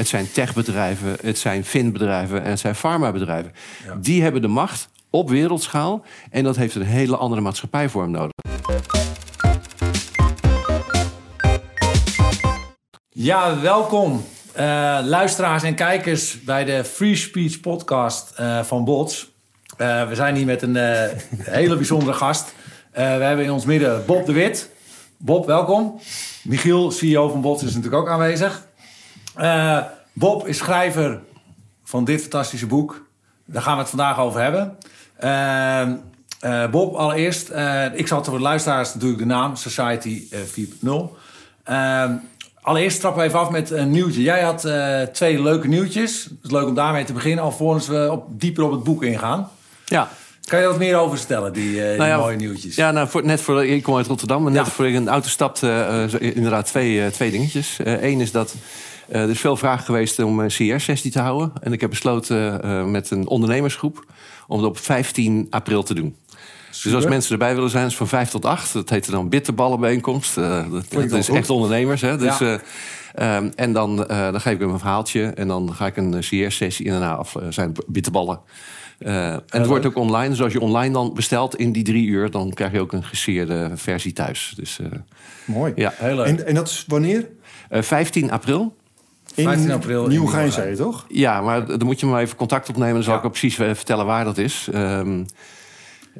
het zijn techbedrijven, het zijn finbedrijven en het zijn farmabedrijven. Die hebben de macht op wereldschaal en dat heeft een hele andere maatschappijvorm nodig. Ja, welkom uh, luisteraars en kijkers bij de Free Speech podcast uh, van Bots. Uh, we zijn hier met een hele bijzondere gast. we hebben in ons midden Bob de Wit. Bob, welkom. Michiel, CEO van Bots, is natuurlijk ook aanwezig. Bob is schrijver van dit fantastische boek. Daar gaan we het vandaag over hebben. Bob, allereerst, ik zal voor de luisteraars natuurlijk de naam Society 4.0. Allereerst trappen we even af met een nieuwtje. Jij had twee leuke nieuwtjes. Het is leuk om daarmee te beginnen, alvorens we op, dieper op het boek ingaan. Ja. Kan je wat meer over vertellen, die, uh, nou ja, mooie nieuwtjes? Ja, nou, voor, net voor, ik kom uit Rotterdam, maar net voor ik in de auto stapte, uh, inderdaad twee, twee dingetjes. Eén is dat er is veel vraag geweest om een CR-sessie te houden. En ik heb besloten met een ondernemersgroep om het op 15 april te doen. Dus als mensen erbij willen zijn, is van 5 tot 8. Dat heette dan bitterballenbijeenkomst. Uh, dat, dat is echt ondernemers. Hè? Dus, ja. uh, en dan, uh, dan geef ik hem een verhaaltje. En dan ga ik een CR-sessie in daarna af zijn bitterballen. en het wordt ook online. Dus als je online dan bestelt in die drie uur... dan krijg je ook een geseerde versie thuis. Dus, Mooi. Ja. Heel leuk. En, en dat is wanneer? 15 april. In 15 april. Je toch? Ja, maar dan moet je maar even contact opnemen. Dan zal ik ook precies vertellen waar dat is. Um,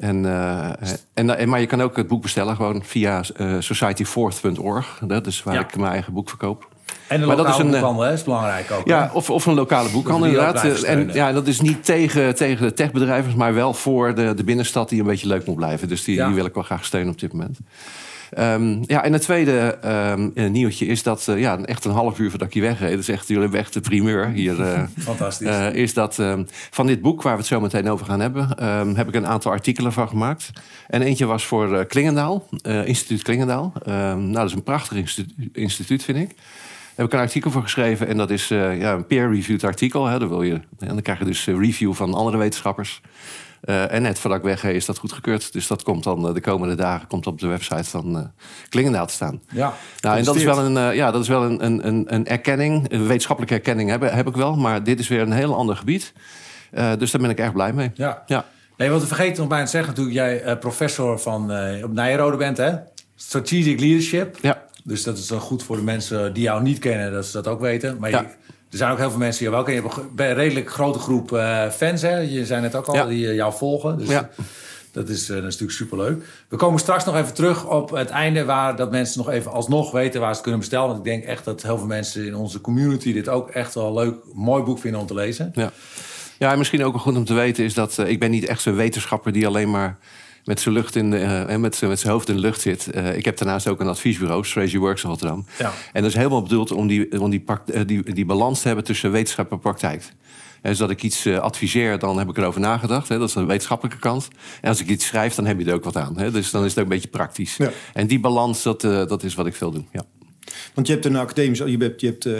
en, uh, en, en, maar je kan ook het boek bestellen gewoon via uh, societyfourth.org. Dat is waar ik mijn eigen boek verkoop. En een maar lokale dat is een, boekhandel is belangrijk ook. Ja, of, of een lokale boekhandel inderdaad. En ja, dat is niet tegen, tegen de techbedrijven, maar wel voor de, de binnenstad die een beetje leuk moet blijven. Dus die, die wil ik wel graag steunen op dit moment. Um, ja, en het tweede um, nieuwtje is dat uh, ja, echt een half uur voordat ik hier wegreed... dat is echt, jullie echt de primeur hier. Uh, Fantastisch. Uh, is dat um, van dit boek, waar we het zo meteen over gaan hebben... heb ik een aantal artikelen van gemaakt. En eentje was voor Klingendaal, instituut Klingendaal. nou, dat is een prachtig instituut, instituut vind ik. Daar heb ik een artikel voor geschreven en dat is ja, een peer-reviewed artikel. Hè, dan, wil je, en dan krijg je dus review van andere wetenschappers... Uh, en net ik wegga is dat goedgekeurd. Dus dat komt dan uh, de komende dagen komt op de website van uh, Klingendaal te staan. Ja, nou, en dat is wel een, ja, dat is wel een, een, een erkenning. Een wetenschappelijke erkenning heb, heb ik wel. Maar dit is weer een heel ander gebied. dus daar ben ik erg blij mee. Ja. ja. Nee, wat we vergeten nog bijna te zeggen, natuurlijk jij professor van op Nijrode bent, hè? Strategic Leadership. Ja. Dus dat is dan goed voor de mensen die jou niet kennen, dat ze dat ook weten. Maar ja. je, er zijn ook heel veel mensen die jou wel kennen. Je hebt een redelijk grote groep uh, fans. Hè? Je zijn het ook al, die uh, jou volgen. Dus ja. dat, is, dat is natuurlijk superleuk. We komen straks nog even terug op het einde... waar dat mensen nog even alsnog weten waar ze het kunnen bestellen. Want ik denk echt dat heel veel mensen in onze community... dit ook echt wel leuk, mooi boek vinden om te lezen. Ja, ja en misschien ook goed om te weten is dat... ik ben niet echt zo'n wetenschapper die alleen maar met zijn lucht in de, uh, met, met zijn hoofd in de lucht zit. Uh, ik heb daarnaast ook een adviesbureau, Strategy Works in Rotterdam. Ja. En dat is helemaal bedoeld om die, om die, uh, die, die balans te hebben tussen wetenschap en praktijk. En dus dat ik iets adviseer, dan heb ik erover nagedacht. Hè, dat is de wetenschappelijke kant. En als ik iets schrijf, dan heb je er ook wat aan. Hè, dus dan is het ook een beetje praktisch. Ja. En die balans, dat, dat is wat ik veel doe. Ja. Want je hebt een academisch, je hebt, je hebt uh,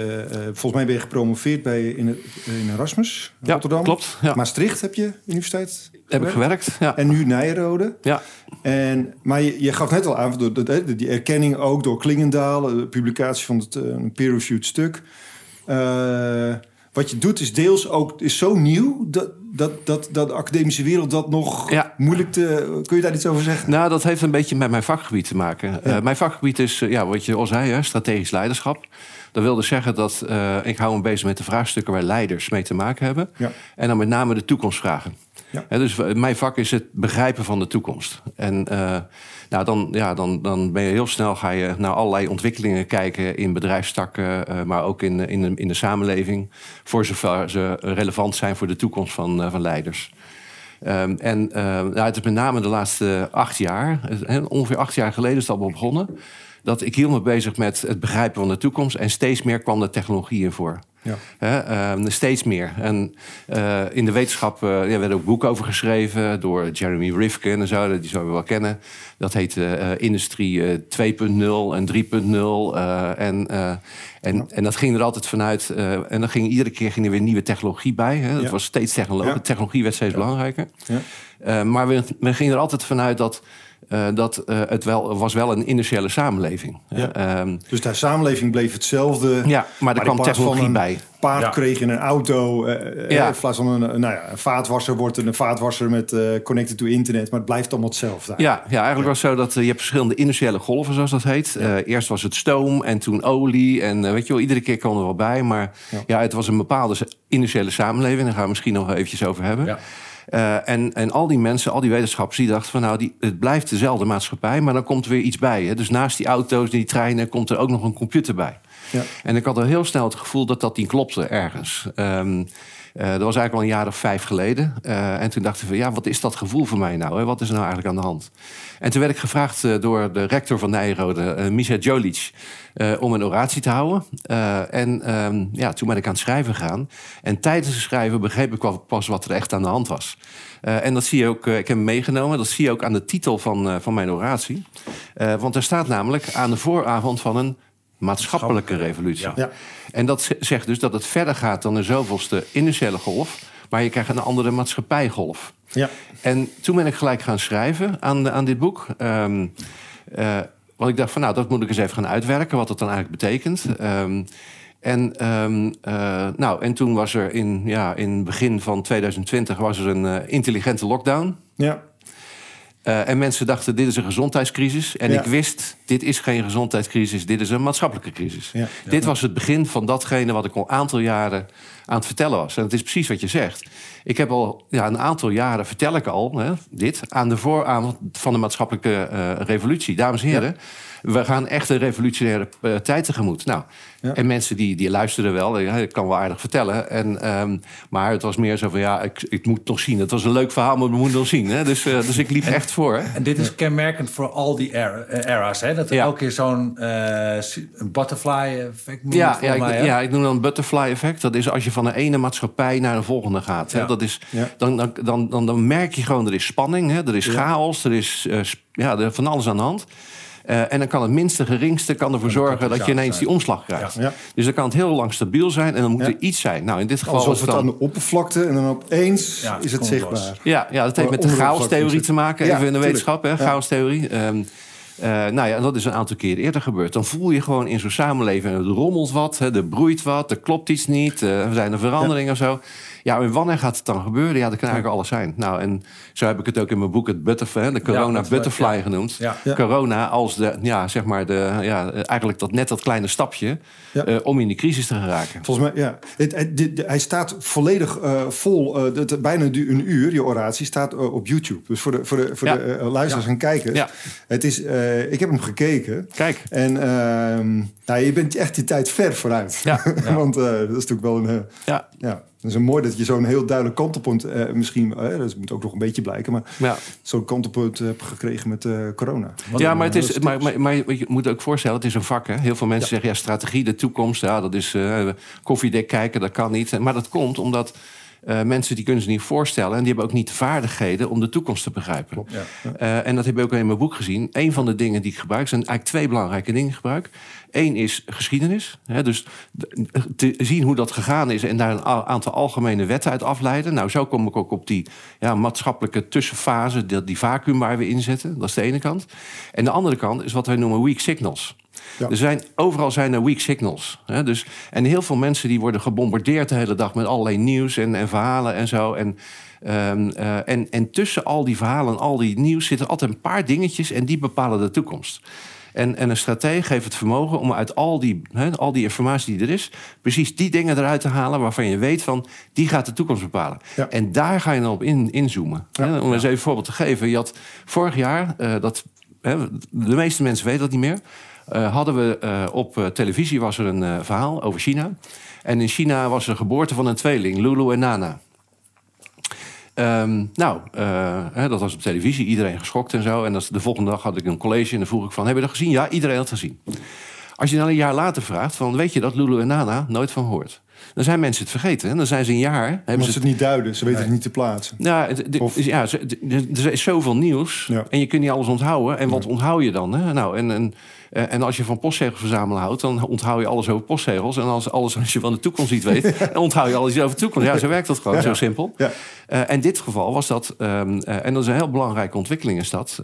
volgens mij ben je gepromoveerd bij in, in Erasmus, ja, Rotterdam. Klopt. Ja. Maastricht heb je universiteit. Heb ik gewerkt. Ja. En nu Nijrode. Ja. En, maar je, je gaf net al aan, door, door, die erkenning ook door Klingendaal, de publicatie van het uh, peer-reviewed stuk. Wat je doet is deels ook is zo nieuw dat, dat, dat, dat de academische wereld dat nog ja. moeilijk te. Kun je daar iets over zeggen? Nou, dat heeft een beetje met mijn vakgebied te maken. Ja. Uh, mijn vakgebied is, ja, wat je al zei, hè, strategisch leiderschap. Dat wil dus zeggen dat uh, ik hou me bezig met de vraagstukken waar leiders mee te maken hebben. Ja. En dan met name de toekomstvragen. Ja. dus mijn vak is het begrijpen van de toekomst. En uh, nou, dan, ja, dan, dan ben je heel snel ga je naar allerlei ontwikkelingen kijken in bedrijfstakken, uh, maar ook in, in, de, in de samenleving, voor zover ze relevant zijn voor de toekomst van, uh, van leiders. Um, en nou, het is met name de laatste acht jaar, ongeveer acht jaar geleden is allemaal begonnen, dat ik hield me bezig met het begrijpen van de toekomst en steeds meer kwam de technologie in voor. Ja. Uh, steeds meer. En uh, in de wetenschap uh, ja, werden ook boeken over geschreven door Jeremy Rifkin en zo, die zouden we wel kennen. Dat heet Industrie 2.0 en 3.0. en, en, en dat ging er altijd vanuit. en dan ging iedere keer ging er weer nieuwe technologie bij. Hè. Dat ja. was steeds technologie. Technologie werd steeds belangrijker. maar we gingen er altijd vanuit dat dat het wel, was wel een industriële samenleving. Ja. Ehm, dus de samenleving bleef hetzelfde. Ja, maar er kwam technologie bij. Paard kreeg in een auto. ja. In plaats van een, nou ja, een vaatwasser wordt een vaatwasser met connected to internet. Maar het blijft allemaal hetzelfde. Ja, ja, eigenlijk was het zo dat je hebt verschillende industriële golven, zoals dat heet. eerst was het stoom en toen olie. En weet je wel, iedere keer kwam er wel bij. Maar ja, het was een bepaalde industriële samenleving. Daar gaan we misschien nog eventjes over hebben. Ja. Uh, en, en al die mensen, al die wetenschappers, die dachten van nou, die, het blijft dezelfde maatschappij, maar dan komt er weer iets bij. Hè? Dus naast die auto's, die treinen, komt er ook nog een computer bij. Ja. En ik had al heel snel het gevoel dat dat niet klopte ergens. Um, dat was eigenlijk al een jaar of vijf geleden. Uh, en toen dacht ik van, ja, wat is dat gevoel voor mij nou? Hè? Wat is er nou eigenlijk aan de hand? En toen werd ik gevraagd uh, door de rector van Nijrode, uh, Misha Jolic, om een oratie te houden. en um, ja, toen ben ik aan het schrijven gegaan. En tijdens het schrijven begreep ik pas wat er echt aan de hand was. en dat zie je ook, ik heb hem meegenomen, dat zie je ook aan de titel van, van mijn oratie. want er staat namelijk aan de vooravond van een maatschappelijke revolutie. Ja. En dat zegt dus dat het verder gaat dan de zoveelste industriële golf. Maar je krijgt een andere maatschappijgolf. Ja. En toen ben ik gelijk gaan schrijven aan, aan dit boek. Um, uh, want ik dacht van nou, dat moet ik eens even gaan uitwerken. Wat dat dan eigenlijk betekent. Um, en, um, uh, nou, en toen was er in, ja, in begin van 2020 was er een uh, intelligente lockdown. Ja. Uh, en mensen dachten, dit is een gezondheidscrisis. En ik wist, dit is geen gezondheidscrisis, dit is een maatschappelijke crisis. Ja. Dit was het begin van datgene wat ik al een aantal jaren aan het vertellen was. En het is precies wat je zegt. Ik heb al ja, een aantal jaren, vertel ik al, hè, dit... aan de vooravond van de maatschappelijke uh, revolutie. Dames en heren we gaan echt een revolutionaire uh, tijd tegemoet. Nou, en mensen die, die luisterden wel, ik kan wel aardig vertellen. En, um, maar het was meer zo van, ja, ik, ik moet nog zien. Het was een leuk verhaal, maar we moeten nog zien. Hè? Dus, uh, dus ik liep echt voor. Hè? En dit is kenmerkend voor al die era, eh, era's, hè? Dat er elke keer zo'n uh, butterfly effect moet ja, ja, mij, ik, ja, ik noem dan butterfly effect. Dat is als je van de ene maatschappij naar de volgende gaat. Hè? Dat is, dan, dan, dan, dan, dan merk je gewoon, er is spanning, hè? er is chaos, er is uh, ja, er, van alles aan de hand. Uh, en dan kan het minste geringste kan ervoor zorgen dat je ineens die omslag krijgt. Ja. Dus dan kan het heel lang stabiel zijn en dan moet er iets zijn. Nou, in dit geval Alsof het, dan... aan de oppervlakte en dan opeens is het zichtbaar. Ja, ja, dat heeft met de chaostheorie te maken, even in de wetenschap, hè, chaostheorie. Um, uh, nou ja, en dat is een aantal keer eerder gebeurd. Dan voel je gewoon in zo'n samenleving, er rommelt wat, hè, er broeit wat, er klopt iets niet, uh, er zijn er veranderingen of zo. Ja, en wanneer gaat het dan gebeuren? Ja, dat kan eigenlijk alles zijn. Nou, en zo heb ik het ook in mijn boek het butterfly, de corona butterfly genoemd. Corona als de, ja, zeg maar, de, ja, eigenlijk dat net dat kleine stapje uh, om in die crisis te geraken. Volgens mij, ja. Het, het, hij staat volledig vol, het, bijna een uur, je oratie, staat op YouTube. Dus voor de, voor de, voor de luisteraars en kijkers. Het is, ik heb hem gekeken. Kijk. En ehm, nou, je bent echt die tijd ver vooruit. Ja. Want dat is natuurlijk wel een... ja. ja. Het is mooi dat je zo'n heel duidelijk kantelpunt uh, misschien, uh, dat moet ook nog een beetje blijken, maar ja. zo'n kantelpunt hebt gekregen met uh, corona. ja, maar, het is, maar, maar, maar, je moet ook voorstellen, het is een vak. Hè? Heel veel mensen zeggen, ja, strategie, de toekomst, ja, dat is koffiedek kijken, dat kan niet. Maar dat komt omdat uh, mensen die kunnen ze niet voorstellen. En die hebben ook niet de vaardigheden om de toekomst te begrijpen. Ja, Uh, en dat heb ik ook in mijn boek gezien. Een van de dingen die ik gebruik zijn eigenlijk twee belangrijke dingen gebruik. Eén is geschiedenis. Hè, dus te zien hoe dat gegaan is en daar een aantal algemene wetten uit afleiden. Nou, zo kom ik ook op die ja, maatschappelijke tussenfase, die, die vacuüm waar we in zitten. Dat is de ene kant. En de andere kant is wat wij noemen weak signals. Er zijn, overal zijn er weak signals. Hè? Dus, en heel veel mensen die worden gebombardeerd de hele dag met allerlei nieuws en, en verhalen en zo. En, um, uh, en, en tussen al die verhalen en al die nieuws zitten altijd een paar dingetjes en die bepalen de toekomst. En, en een stratege heeft het vermogen om uit al die, he, al die informatie die er is, precies die dingen eruit te halen waarvan je weet van die gaat de toekomst bepalen. Ja. En daar ga je dan op in, inzoomen. Ja. Om eens even een voorbeeld te geven. Je had vorig jaar, uh, dat, de meeste mensen weten dat niet meer. Uh, hadden we uh, op uh, televisie was er een verhaal over China. En in China was er geboorte van een tweeling, Lulu en Nana. Um, nou, hè, dat was op televisie, iedereen geschokt en zo. En dat, de volgende dag had ik een college en dan vroeg ik van... hebben we dat gezien? Ja, iedereen had het gezien. Als je dan een jaar later vraagt van... weet je dat Lulu en Nana nooit van hoort? Dan zijn mensen het vergeten. En dan zijn ze een jaar. Hebben ze het niet duiden, ze weten nee. het niet te plaatsen. Ja, het, of... ja, er is zoveel nieuws. Ja. En je kunt niet alles onthouden. En wat onthoud je dan? Hè? Nou, en, en uh, en als je van postzegels verzamelen houdt, dan onthoud je alles over postzegels. En als, alles als je van de toekomst niet weet, dan onthoud je alles over de toekomst. Ja, zo werkt dat gewoon, ja. zo simpel. Ja. Uh, in dit geval was dat, um, uh, en dat is een heel belangrijke ontwikkeling is dat.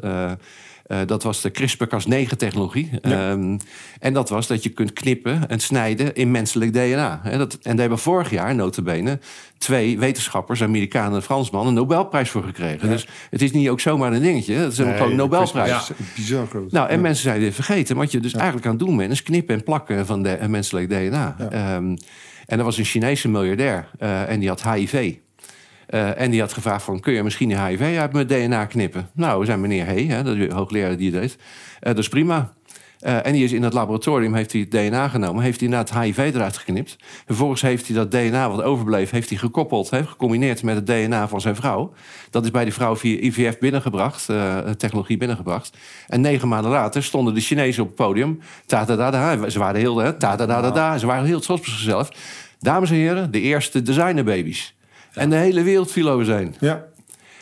Uh, dat was de CRISPR-Cas9-technologie. Ja. Um, en dat was dat je kunt knippen en snijden in menselijk DNA. He, dat, en daar hebben vorig jaar, notabene, twee wetenschappers, Amerikanen en Fransman, een Nobelprijs voor gekregen. Ja. Dus het is niet ook zomaar een dingetje. Het is nee, gewoon een Nobelprijs. Ja. Bizar groot. Nou, en mensen zijn dit vergeten. Wat je dus eigenlijk aan het doen bent, is knippen en plakken van de, menselijk DNA. Um, en er was een Chinese miljardair uh, en die had HIV. Uh, en die had gevraagd van, kun je misschien de HIV uit mijn DNA knippen? Nou, we zijn meneer Hey, hè, de hoogleraar die het deed. Uh, dat is prima. Uh, en die is in het laboratorium, heeft hij het DNA genomen, heeft hij inderdaad HIV eruit geknipt. Vervolgens heeft hij dat DNA wat overbleef, heeft hij gekoppeld, heeft gecombineerd met het DNA van zijn vrouw. Dat is bij die vrouw via IVF binnengebracht, uh, technologie binnengebracht. En negen maanden later stonden de Chinezen op het podium. Ta -da -da -da, ze waren heel, ta -da -da -da ze waren heel trots op zichzelf. Dames en heren, de eerste designerbaby's. En de hele wereld viel over zijn. Ja.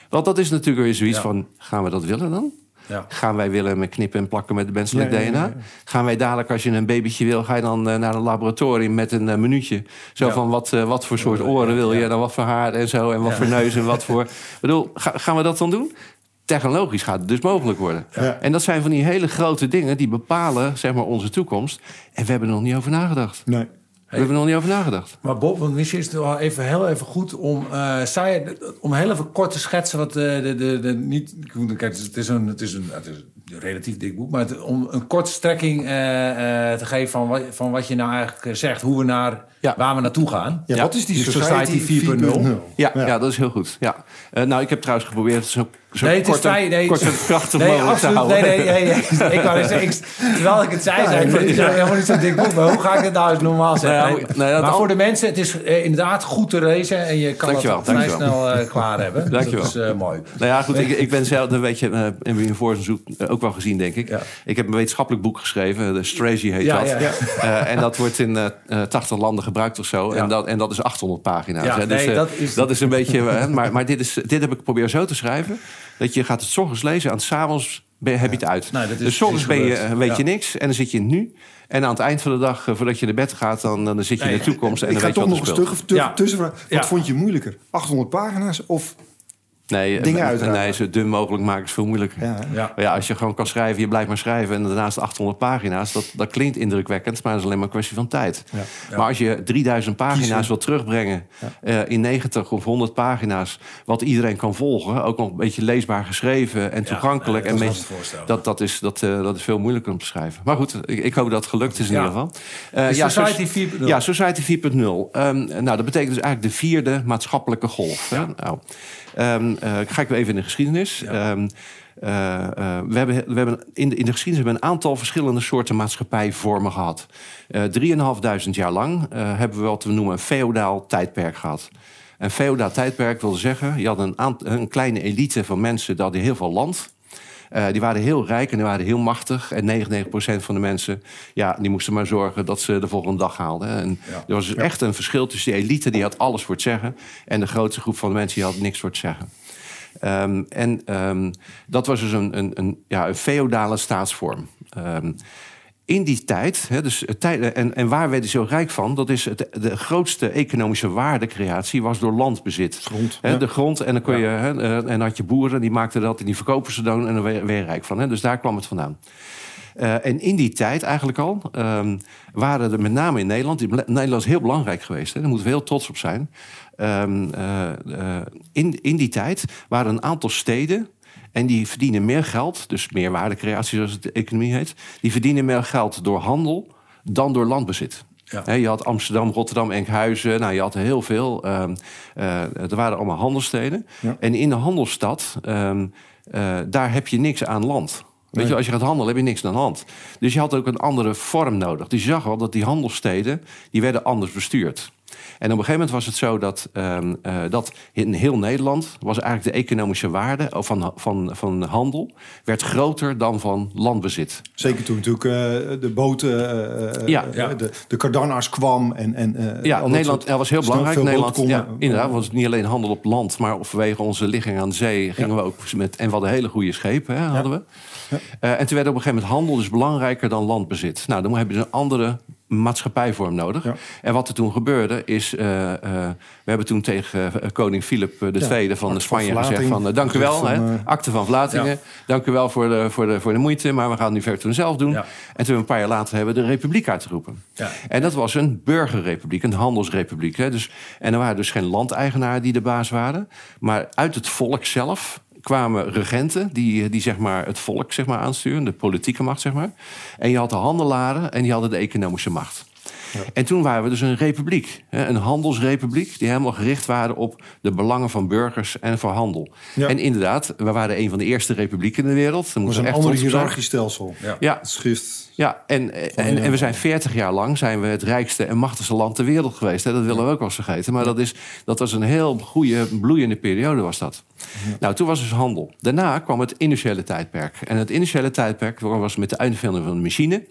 Want dat is natuurlijk weer zoiets van, gaan we dat willen dan? Ja. Gaan wij willen met knippen en plakken met de menselijk ja, DNA? Gaan wij dadelijk, als je een babytje wil, ga je dan uh, naar een laboratorium met een uh, minuutje. Zo van wat, uh, wat voor soort oren wil je, en dan wat voor haar en zo, en wat voor neus en wat voor. Ik bedoel, ga, gaan we dat dan doen? Technologisch gaat het dus mogelijk worden. En dat zijn van die hele grote dingen die bepalen zeg maar, onze toekomst. En we hebben er nog niet over nagedacht. Nee. We hebben er nog niet over nagedacht. Maar Bob, want misschien is het wel even heel even goed om, uh, zij, om heel even kort te schetsen wat de, de, de, de niet. Kijk, het is een, het is een, het is een relatief dik boek, maar om een korte strekking uh, te geven van van wat je nou eigenlijk zegt, hoe we naar ja. waar we naartoe gaan. Ja, wat is die Society, Society 4.0? Ja, ja, ja. dat is heel goed. Ja. Uh, nou, ik heb trouwens geprobeerd zo, zo nee, kort, vrij, nee, kort en krachtig nee, mogelijk absoluut, te houden. Nee, nee, nee, nee. ik wou zeggen, ik, terwijl ik het zei, ja, zei ik, het is helemaal niet zo'n dik boek, maar hoe ga ik het nou eens normaal zeggen? Nou, nee, maar al... voor de mensen, het is uh, inderdaad goed te lezen en je kan dankjewel, het vrij snel uh, klaar hebben. Dankjewel. Dus dat is mooi. Nou ja, goed, ik, ik ben zelf, dat weet je, uh, in je voorzoek ook wel gezien, denk ik. Ik heb een wetenschappelijk boek geschreven, de Strategy heet dat. En dat wordt in 80 landen gebruikt of zo. En dat, en dat is 800 pagina's. Ja, dus, nee, uh, dat, is... dat is een beetje. Uh, maar maar dit, is, dit heb ik geprobeerd zo te schrijven. Dat je gaat het s ochtends lezen en s'avonds heb je het uit. Nou, dus s ochtends ben je, weet je niks en dan zit je nu. En aan het eind van de dag, uh, voordat je naar bed gaat, dan, dan zit je nee, in de toekomst. En ik dan ga weet toch je nog een stuk ja. tussenvraag. Wat ja. vond je moeilijker? 800 pagina's of Nee, dingen uit. Nee, zo dun mogelijk maken is veel moeilijker. Ja, ja. ja, als je gewoon kan schrijven, je blijft maar schrijven... en daarnaast 800 pagina's, dat, dat klinkt indrukwekkend... maar dat is alleen maar een kwestie van tijd. Ja. Ja. Maar als je 3000 pagina's wil terugbrengen... Uh, in 90 of 100 pagina's, wat iedereen kan volgen... ook nog een beetje leesbaar geschreven en toegankelijk... dat, en is dat, dat, is, dat, uh, dat is veel moeilijker om te schrijven. Maar goed, ik, ik hoop dat het gelukt is in ieder geval. Uh, ja, Society 4.0. Ja, Society 4.0. Um, nou, dat betekent dus eigenlijk de vierde maatschappelijke golf. Hè? Nou, Um, uh, ga ik weer even in de geschiedenis. Ja. Um, uh, uh, we hebben, we hebben in, de, in de geschiedenis hebben we een aantal verschillende soorten maatschappijvormen gehad. Uh, 3.500 jaar lang hebben we wat we noemen een feodaal tijdperk gehad. Een feodaal tijdperk wil zeggen, je had een, een kleine elite van mensen, die hadden heel veel land. Uh, die waren heel rijk en die waren heel machtig. En 99% van de mensen, ja, die moesten maar zorgen dat ze de volgende dag haalden. En ja. er was dus ja. echt een verschil tussen die elite, die had alles voor het zeggen. En de grootste groep van de mensen, die had niks voor het zeggen. Um, en um, dat was dus een, een, een, ja, een feodale staatsvorm. Um, in die tijd, hè, dus en, en waar werden ze zo rijk van? Dat is het, de grootste economische waardecreatie was door landbezit. Grond. Hè, ja. De grond, en dan kon je, hè, en had je boeren, die maakten dat en die verkopen ze dan en dan weer, weer rijk van. Hè. Dus daar kwam het vandaan. Uh, en in die tijd eigenlijk al um, waren er met name in Nederland, Nederland is heel belangrijk geweest, hè, daar moeten we heel trots op zijn. Um, uh, uh, in, in die tijd waren een aantal steden en die verdienen meer geld, dus meer waardecreatie zoals het de economie heet. Die verdienen meer geld door handel dan door landbezit. Ja. He, je had Amsterdam, Rotterdam, Enkhuizen. Nou, je had heel veel. Um, uh, er waren allemaal handelsteden. Ja. En in de handelsstad, um, uh, daar heb je niks aan land. Weet nee. je, als je gaat handelen, heb je niks aan de hand. Dus je had ook een andere vorm nodig. Dus je zag al dat die handelssteden, die werden anders bestuurd. En op een gegeven moment was het zo dat, um, uh, dat in heel Nederland was eigenlijk de economische waarde van, van, van handel werd groter dan van landbezit. Zeker toen natuurlijk uh, de boten, uh, ja. de, de Cardannars kwam en, en ja, Nederland dat was heel belangrijk. Nederland, ja, inderdaad, was niet alleen handel op land, maar vanwege onze ligging aan de zee gingen ja. we ook met en we hadden hele goede schepen, hè, hadden we. Ja. Uh, en toen werd op een gegeven moment handel dus belangrijker dan landbezit. Nou, dan heb je een andere maatschappijvorm nodig. En wat er toen gebeurde is... Uh, uh, we hebben toen tegen koning Filip II ja, van Spanje van gezegd... van dank u wel, akte van Vlatingen. Ja. Dank u wel voor de, voor, de, voor de moeite, maar we gaan het nu verder toen zelf doen. En toen een paar jaar later hebben we de republiek uitgeroepen. En dat was een burgerrepubliek, een handelsrepubliek. Hè. Dus, en er waren dus geen landeigenaren die de baas waren... maar uit het volk zelf kwamen regenten die, die zeg maar het volk zeg maar, aansturen, de politieke macht. Zeg maar. En je had de handelaren en die hadden de economische macht. En toen waren we dus een republiek, een handelsrepubliek, die helemaal gericht waren op de belangen van burgers en voor handel. En inderdaad, we waren een van de eerste republieken in de wereld. Dat was een ander hiërarchisch stelsel. Ja, ja. schrift. Ja, en, en, en, we zijn 40 jaar lang zijn we het rijkste en machtigste land ter wereld geweest. Hè? Dat willen we ook wel eens vergeten. Maar dat, is, dat was een heel goede, bloeiende periode was dat. Nou, toen was dus handel. Daarna kwam het industriële tijdperk. En het industriële tijdperk was met de uitvinding van de machine.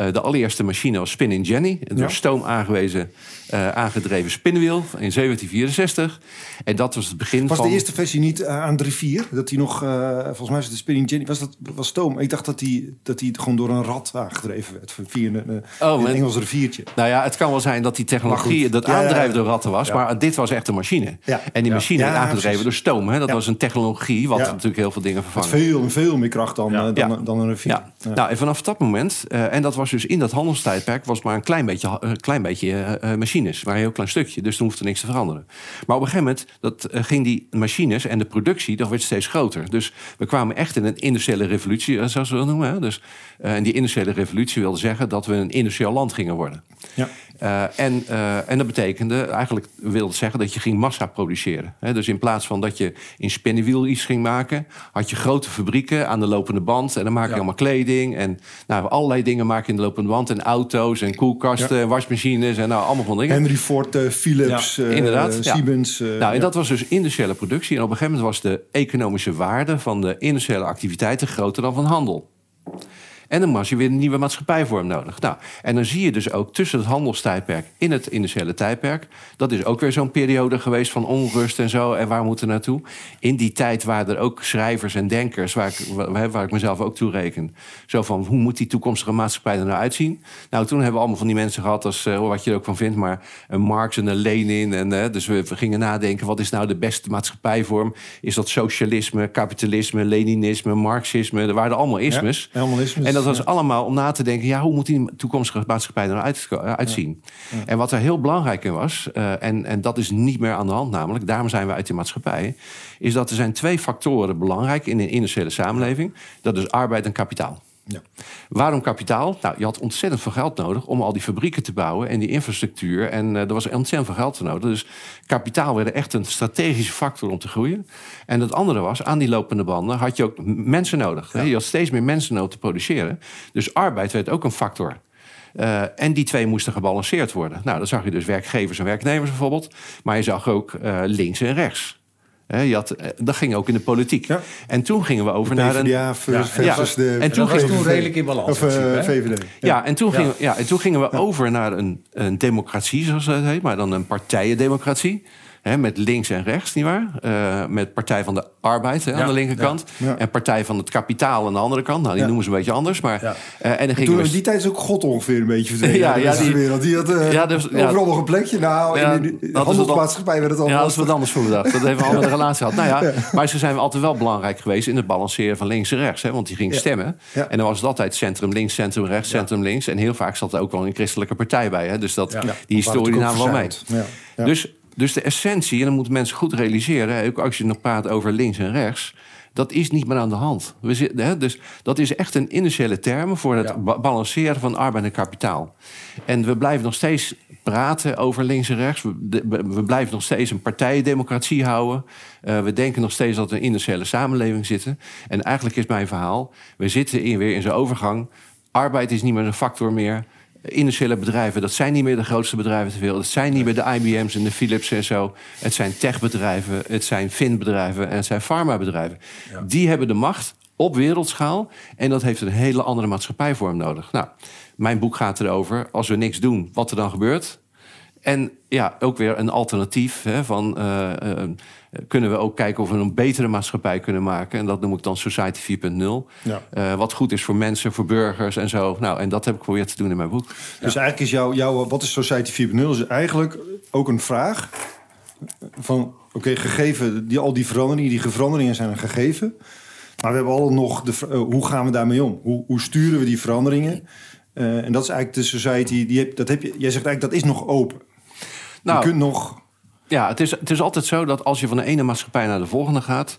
Uh, de allereerste machine was Spinning Jenny. Een door stoom aangewezen, uh, aangedreven spinnenwiel in 1764. En dat was het begin was van... Was de eerste versie niet uh, aan 3-4? Dat die nog, volgens mij was de Spinning Jenny, was dat was stoom. Ik dacht dat die, dat die gewoon door een rat aangedreven werd. Via een, oh, een Engels riviertje. Nou ja, het kan wel zijn dat die technologie, dat ja, aandrijven door ratten was. Maar dit was echt een machine. En die machine werd aangedreven door stoom. Hè? Dat was een technologie wat natuurlijk heel veel dingen vervangen. Veel, veel meer kracht dan, dan, dan een rivier. Nou, en vanaf dat moment, en dat was was dus in dat handelstijdperk was maar een klein beetje, een klein beetje uh, machines, maar een heel klein stukje. Dus toen hoefde niks te veranderen. Maar op een gegeven moment dat, uh, ging die machines en de productie, dat werd steeds groter. Dus we kwamen echt in een industriële revolutie, zoals we dat noemen. Hè? Dus, en die industriële revolutie wilde zeggen dat we een industrieel land gingen worden. Ja. Uh, en, uh, en dat betekende eigenlijk wilde zeggen dat je ging massa produceren. He, dus in plaats van dat je in spinnenwiel iets ging maken, had je grote fabrieken aan de lopende band. En dan maak je allemaal kleding. En nou, allerlei dingen maken in de lopende band. En auto's en koelkasten en wasmachines en nou, allemaal van dingen. Henry Ford, uh, Philips, Inderdaad, Siemens. nou, en dat was dus industriële productie. En op een gegeven moment was de economische waarde van de industriële activiteiten groter dan van handel. En dan was je weer een nieuwe maatschappijvorm nodig. Nou, en dan zie je dus ook tussen het handelstijdperk in het industriële tijdperk. Dat is ook weer zo'n periode geweest van onrust en zo. En waar moeten we naartoe? In die tijd waren er ook schrijvers en denkers, waar ik, waar ik mezelf ook toe reken. Zo van hoe moet die toekomstige maatschappij er nou uitzien? Nou, toen hebben we allemaal van die mensen gehad, als, uh, wat je er ook van vindt, maar een Marx en een Lenin. En, uh, dus we, we, gingen nadenken: wat is nou de beste maatschappijvorm? Is dat socialisme, kapitalisme, Leninisme, Marxisme? Er waren allemaal ismes. Ja, allemaal ismes dat was allemaal om na te denken... ja, hoe moet die toekomstige maatschappij er nou uit, uh, uitzien? En wat er heel belangrijk in was... Uh, en, en dat is niet meer aan de hand namelijk... daarom zijn we uit de maatschappij... is dat er zijn twee factoren belangrijk in een industriële samenleving. Dat is arbeid en kapitaal. Ja. Waarom kapitaal? Nou, je had ontzettend veel geld nodig om al die fabrieken te bouwen en die infrastructuur. En uh, er was ontzettend veel geld nodig. Dus kapitaal werd echt een strategische factor om te groeien. En het andere was, aan die lopende banden had je ook mensen nodig. Ja. Je had steeds meer mensen nodig te produceren. Dus arbeid werd ook een factor. Uh, en die twee moesten gebalanceerd worden. Nou, dan zag je dus werkgevers en werknemers bijvoorbeeld. Maar je zag ook uh, links en rechts. He, je had, eh, dat ging ook in de politiek. Ja. En toen gingen we over naar een. Ja, versus ja. de. En toen was toen redelijk in balans. Of uh, VVD. Ja. en toen, Gingen, ja, en toen gingen we over naar een, een democratie, zoals dat heet, maar dan een partijendemocratie met links en rechts, nietwaar? Uh, met Partij van de Arbeid hè, aan de linkerkant. En Partij van het Kapitaal aan de andere kant. Nou, die noemen ze een beetje anders. Maar, uh, en dan ging Toen in die tijd is ook God ongeveer een beetje verdwenen. ja, ja, die, wereld. die had uh, ja, dus, overal nog een plekje. Nou, in de, de handelsmaatschappij werd het al Ja, dat is wat anders voor bedacht. Dat heeft een andere relatie gehad. Nou ja, maar ze zijn altijd wel belangrijk geweest... in het balanceren van links en rechts. Hè, want die ging stemmen. En dan was het altijd centrum links, centrum rechts, centrum links. En heel vaak zat er ook wel een christelijke partij bij. Hè. Dus dat, die historie namen wel mee. Dus dus de essentie, en dan moeten mensen goed realiseren, ook als je nog praat over links en rechts, dat is niet meer aan de hand. We zitten, hè, dus dat is echt een initiële term voor het balanceren van arbeid en kapitaal. En we blijven nog steeds praten over links en rechts. We, we blijven nog steeds een partijendemocratie houden. Uh, we denken nog steeds dat we in een initiële samenleving zitten. En eigenlijk is mijn verhaal, we zitten in, weer in zo'n overgang. Arbeid is niet meer een factor meer industriële bedrijven, dat zijn niet meer de grootste bedrijven ter wereld. Het zijn niet meer de IBM's en de Philips en zo. Het zijn techbedrijven, het zijn finbedrijven en het zijn farmabedrijven. Ja. Die hebben de macht op wereldschaal en dat heeft een hele andere maatschappijvorm nodig. Nou, mijn boek gaat erover, als we niks doen, wat er dan gebeurt. En ja, ook weer een alternatief hè, van... Uh, kunnen we ook kijken of we een betere maatschappij kunnen maken. En dat noem ik dan Society 4.0. Ja. Uh, wat goed is voor mensen, voor burgers en zo. Nou, en dat heb ik geprobeerd te doen in mijn boek. Dus eigenlijk is jouw, jouw wat is Society 4.0? is eigenlijk ook een vraag van... oké, gegeven die, al die veranderingen, die veranderingen zijn een gegeven... maar we hebben al nog de, uh, hoe gaan we daarmee om? Hoe, hoe sturen we die veranderingen? En dat is eigenlijk de society, die heb, dat heb je, jij zegt eigenlijk dat is nog open. Nou, je kunt nog ja, het is, het is altijd zo dat als je van de ene maatschappij naar de volgende gaat.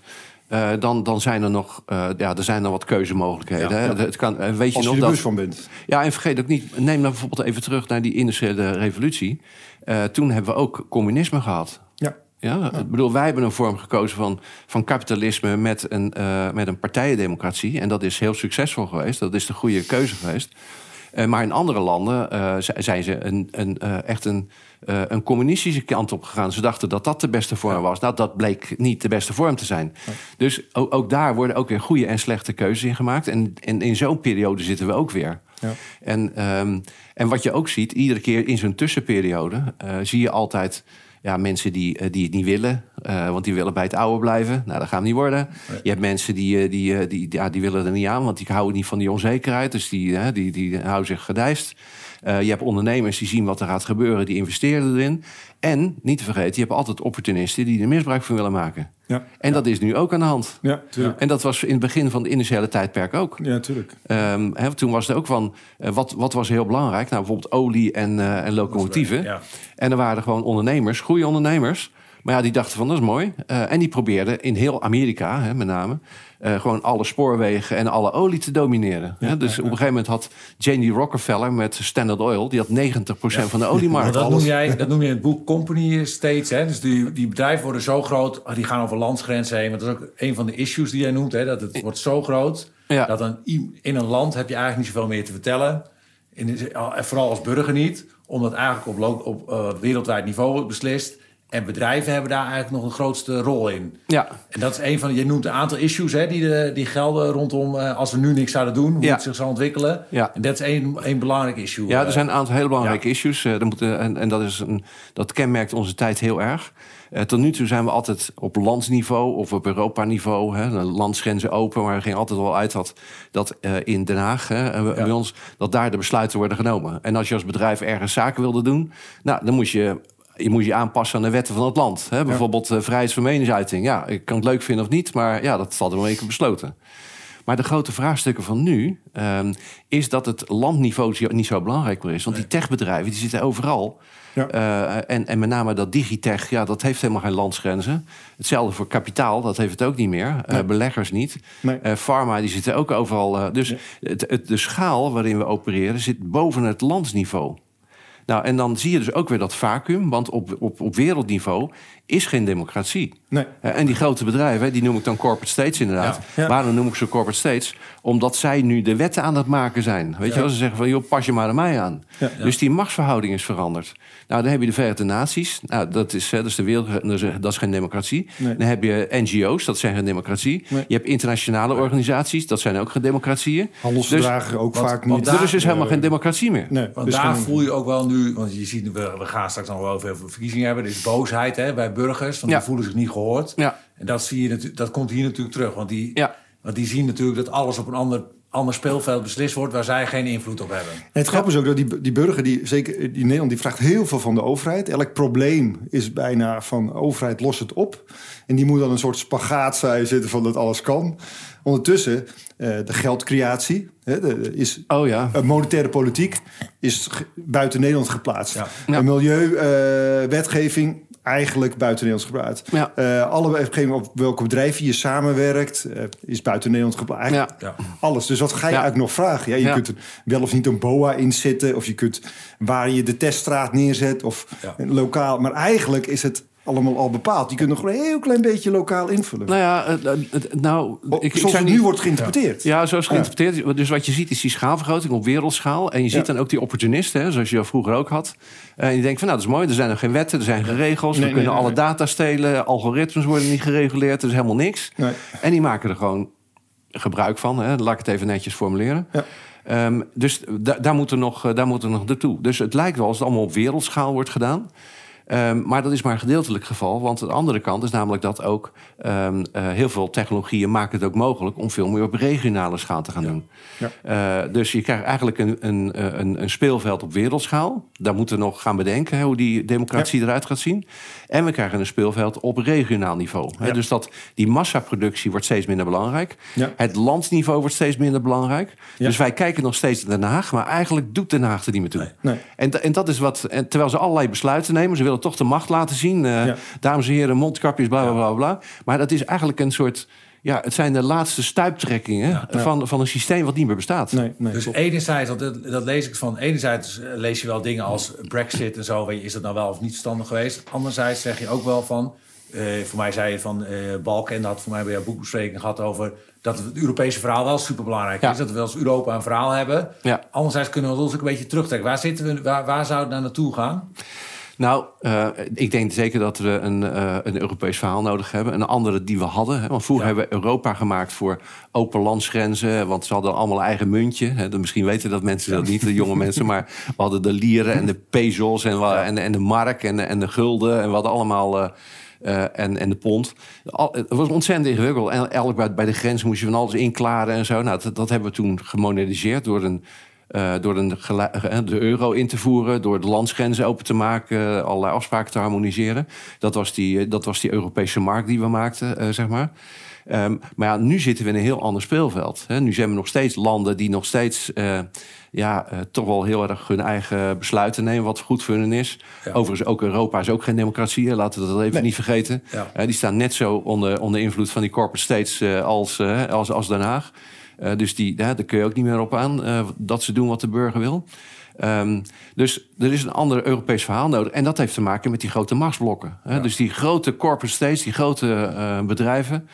Uh, dan, dan zijn er nog uh, ja, er zijn er wat keuzemogelijkheden. Ja, ja. Het kan, uh, weet Als je, je nog er dat, van bent. Ja, en vergeet ook niet, neem dan bijvoorbeeld even terug naar die industriële revolutie. toen hebben we ook communisme gehad. Ja. Ja, ik bedoel, wij hebben een vorm gekozen van, van kapitalisme met een, met een partijendemocratie. En dat is heel succesvol geweest. Dat is de goede keuze geweest. Maar in andere landen zijn ze een, een, echt een een communistische kant op gegaan. Ze dachten dat dat de beste vorm was. Nou, dat bleek niet de beste vorm te zijn. Dus ook, ook, daar worden ook weer goede en slechte keuzes in gemaakt. En, en in zo'n periode zitten we ook weer. Ja. En, um, en wat je ook ziet, iedere keer in zo'n tussenperiode... Zie je altijd ja, mensen die, uh, die het niet willen, uh, want die willen bij het oude blijven. Nou, dat gaat niet worden. Nee. Je hebt mensen die, die, die, ja, die willen er niet aan, want die houden niet van die onzekerheid. Dus die, die, die houden zich gedijst. Uh, je hebt ondernemers die zien wat er gaat gebeuren, die investeren erin. En, niet te vergeten, je hebt altijd opportunisten die er misbruik van willen maken. Ja, en ja. dat is nu ook aan de hand. Ja, tuurlijk. En dat was in het begin van het industriële tijdperk ook. Ja, tuurlijk. Um, he, toen was het ook van, uh, wat, wat was heel belangrijk? Nou, bijvoorbeeld olie en, uh, en locomotieven. Ja. En er waren gewoon ondernemers, goede ondernemers... Maar ja, die dachten van dat is mooi. Uh, en die probeerden in heel Amerika, hè, met name, uh, gewoon alle spoorwegen en alle olie te domineren. Ja, dus ja, op een gegeven moment had J.D. Rockefeller met Standard Oil, die had 90% van de oliemarkt. dat, noem jij, dat noem je in het boek company states. Hè? Dus die, die bedrijven worden zo groot, die gaan over landsgrenzen heen. Want dat is ook een van de issues die jij noemt, hè? dat het wordt zo groot. Dat een, in een land heb je eigenlijk niet zoveel meer te vertellen. In, vooral als burger niet, omdat eigenlijk op, op uh, wereldwijd niveau wordt beslist. En bedrijven hebben daar eigenlijk nog een grootste rol in. Ja. En dat is een van, je noemt een aantal issues hè, die, de, die gelden rondom uh, als we nu niks zouden doen, hoe ja. het zich zal ontwikkelen. Ja. En dat is één, één belangrijk issue. Ja, er zijn een aantal hele belangrijke ja. issues. Uh, moeten, en, en dat, is een, dat kenmerkt onze tijd heel erg. Uh, tot nu toe zijn we altijd op landsniveau of op Europa-niveau, hè, landsgrenzen open, maar er ging altijd wel uit dat, dat uh, in Den Haag, hè, ja. bij ons, dat daar de besluiten worden genomen. En als je als bedrijf ergens zaken wilde doen, nou, dan moest je je moet je aanpassen aan de wetten van het land. Hè? Bijvoorbeeld uh, vrijheid van meningsuiting. Ja, ik kan het leuk vinden of niet, maar ja, dat valt er wel keer besloten. Maar de grote vraagstukken van nu um, is dat het landniveau niet zo belangrijk meer is. Want nee. die techbedrijven die zitten overal. Ja. Uh, en, en met name dat digitech, ja, dat heeft helemaal geen landsgrenzen. Hetzelfde voor kapitaal, dat heeft het ook niet meer. Nee. Uh, beleggers niet. Nee. Uh, pharma, die zitten ook overal. dus het, het, de schaal waarin we opereren zit boven het landsniveau. Nou, en dan zie je dus ook weer dat vacuüm, want op, op, op wereldniveau is geen democratie. Nee. Uh, en die grote bedrijven, die noem ik dan corporate states inderdaad. Ja. Ja. Waarom noem ik ze corporate states? Omdat zij nu de wetten aan het maken zijn. Weet ja. je wel, ze zeggen van, joh, pas je maar aan mij aan. Dus die machtsverhouding is veranderd. Nou, dan heb je de Verenigde Naties. Nou, dat is, dat is de wereld, dat is geen democratie. Nee. Dan heb je NGO's, dat zijn geen democratie. Nee. Je hebt internationale organisaties, dat zijn ook geen democratieën. Handelsverdragen dus, ook want, vaak niet. Er is dus helemaal geen democratie meer. Nee, want dus daar voel je ook wel nu, want je ziet, we, we gaan straks nog wel over verkiezingen hebben. Er is boosheid hè, bij burgers, want ja. die voelen zich niet gehoord. Ja. En dat, zie je, dat komt hier natuurlijk terug. Want die, ja. want die zien natuurlijk dat alles op een ander, ander speelveld beslist wordt... waar zij geen invloed op hebben. En het grappige is ook dat die, die burger, die, zeker die Nederland... die vraagt heel veel van de overheid. Elk probleem is bijna van overheid, los het op. En die moet dan een soort spagaat zitten van dat alles kan. Ondertussen, uh, de geldcreatie hè, de, is oh, ja. monetaire politiek is buiten Nederland geplaatst. Ja. Ja. Milieuwetgeving uh, eigenlijk buiten Nederlands geplaatst. Ja. Uh, alle op welke bedrijven je samenwerkt, uh, is buiten Nederland geplaatst. Ja. Ja. Alles. Dus wat ga je ja. eigenlijk nog vragen? Ja, je kunt er wel of niet een BOA inzetten, of je kunt waar je de teststraat neerzet, of lokaal. Maar eigenlijk is het allemaal al bepaald. Die kunnen nog een heel klein beetje lokaal invullen. Nou ja, nou... Ik, zoals ik het nu niet... wordt geïnterpreteerd. Ja, zoals geïnterpreteerd. Ja. Dus wat je ziet is die schaalvergroting op wereldschaal. En je ziet dan ook die opportunisten, hè, zoals je vroeger ook had. En je denkt van, nou, dat is mooi. Er zijn er geen wetten, er zijn geen regels. Nee, we kunnen nee, alle data stelen. Algoritmes worden niet gereguleerd. Er is helemaal niks. En die maken er gewoon gebruik van. Hè. Laat ik het even netjes formuleren. Ja. Ehm, dus daar moet er nog, daar moet er nog naartoe. Dus het lijkt wel als het allemaal op wereldschaal wordt gedaan. Um, maar dat is maar een gedeeltelijk geval. Want de andere kant is namelijk dat ook um, uh, heel veel technologieën maken het ook mogelijk om veel meer op regionale schaal te gaan Ja. doen. Ja. Uh, dus je krijgt eigenlijk een, een, een, een speelveld op wereldschaal. Daar moeten we nog gaan bedenken hè, hoe die democratie eruit gaat zien. En we krijgen een speelveld op regionaal niveau. Hè. Dus dat die massaproductie wordt steeds minder belangrijk. Het landsniveau wordt steeds minder belangrijk. Dus wij kijken nog steeds naar Den Haag, maar eigenlijk doet Den Haag er niet meer toe. Nee. En, en dat is wat. En terwijl ze allerlei besluiten nemen, ze willen toch de macht laten zien. eh, Ja. Dames en heren, mondkapjes, bla bla bla bla. Maar dat is eigenlijk een soort. Ja, het zijn de laatste stuiptrekkingen Van, van een systeem wat niet meer bestaat. Nee, nee, Dus enerzijds, want dat, dat lees ik van, enerzijds eh, lees je wel dingen als Brexit en zo, weet je, is dat nou wel of niet verstandig geweest? Anderzijds zeg je ook wel van, eh, voor mij zei je van eh Balken, en dat had voor mij bij jouw boekbespreking gehad over dat het Europese verhaal wel superbelangrijk Ja. is, dat we als Europa een verhaal hebben. Ja. Anderzijds kunnen we ons ook een beetje terugtrekken. Waar zitten we, waar, waar zou het nou naartoe gaan? Nou, eh, ik denk zeker dat we een, eh, een Europees verhaal nodig hebben. Een andere die we hadden. Hè? Want vroeger Ja. hebben we Europa gemaakt voor open landsgrenzen. Want ze hadden allemaal een eigen muntje. Hè? Dan Misschien weten dat mensen dat niet, de jonge mensen. Maar we hadden de lieren en de pesos en, en, en de mark en, de- en de gulden. En we hadden allemaal... eh, en, en de pond. Al, het was ontzettend ingewikkeld. En elk bij, bij de grens moest je van alles inklaren en zo. Nou, dat, dat hebben we toen gemoderniseerd door een eh, door een gelu- eh, de euro in te voeren, door de landsgrenzen open te maken, eh, allerlei afspraken te harmoniseren. Dat was die, eh, dat was die Europese markt die we maakten, eh, zeg maar. Ehm, maar ja, nu zitten we in een heel ander speelveld. Hè. Nu zijn we nog steeds landen die nog steeds eh, ja, eh, toch wel heel erg hun eigen besluiten nemen, wat goed voor hun is. Ja. Overigens, ook Europa is ook geen democratie, laten we dat even Nee. niet vergeten. Ja. Eh, die staan net zo onder, onder invloed van die corporate states eh, als, eh, als, als Den Haag. Eh, dus die, daar kun je ook niet meer op aan eh, dat ze doen wat de burger wil. Ehm, dus er is een ander Europees verhaal nodig. En dat heeft te maken met die grote machtsblokken. Hè? Dus die grote corporate states, die grote eh, bedrijven...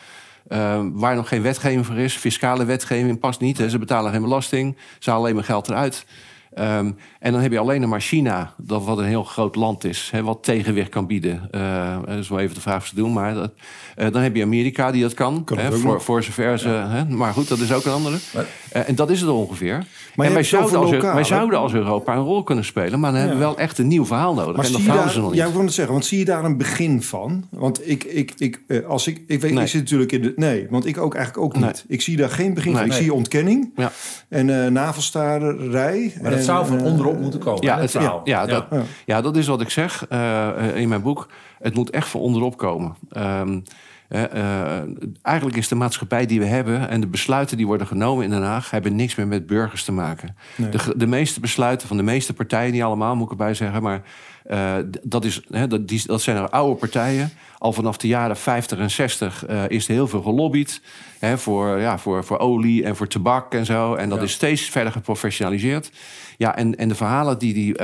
eh, waar nog geen wetgeving voor is. Fiscale wetgeving past niet. Hè? Ze betalen geen belasting. Ze halen alleen maar geld eruit. Ehm, en dan heb je alleen nog maar China, dat wat een heel groot land is, hè, wat tegenwicht kan bieden. Eh, dat is wel even de vraag of ze doen, maar dat, eh, dan heb je Amerika die dat kan, hè, voor, nog. voor zover ze. Hè, maar goed, dat is ook een andere. Maar- Eh, en dat is het ongeveer. je en wij zouden, als, wij zouden als Europa een rol kunnen spelen, maar dan hebben we wel echt een nieuw verhaal nodig. Maar en dat verhaal is er daar, nog ja, niet. ik wil het zeggen, want zie je daar een begin van? Want ik, ik, ik, als ik, ik weet, Nee. ik zit natuurlijk in de, nee, want ik ook eigenlijk ook Nee. niet. Ik zie daar geen begin van. Nee. Ik zie ontkenning Ja. en eh navelstaarderij. Maar dat en, zou van onderop moeten komen. Ja, het, het verhaal. ja, dat, Ja. ja, dat is wat ik zeg eh, in mijn boek. Het moet echt van onderop komen. Ehm, eh, eigenlijk is de maatschappij die we hebben en de besluiten die worden genomen in Den Haag hebben niks meer met burgers te maken. Nee. De, de meeste besluiten van de meeste partijen, niet allemaal moet ik erbij zeggen, maar eh, dat, is, dat, die, dat zijn er oude partijen. Al vanaf de jaren 50 en 60 eh, is er heel veel gelobbyd voor, ja, voor, voor olie en voor tabak en zo. En dat Ja. is steeds verder geprofessionaliseerd. Ja, en, en de verhalen die, die,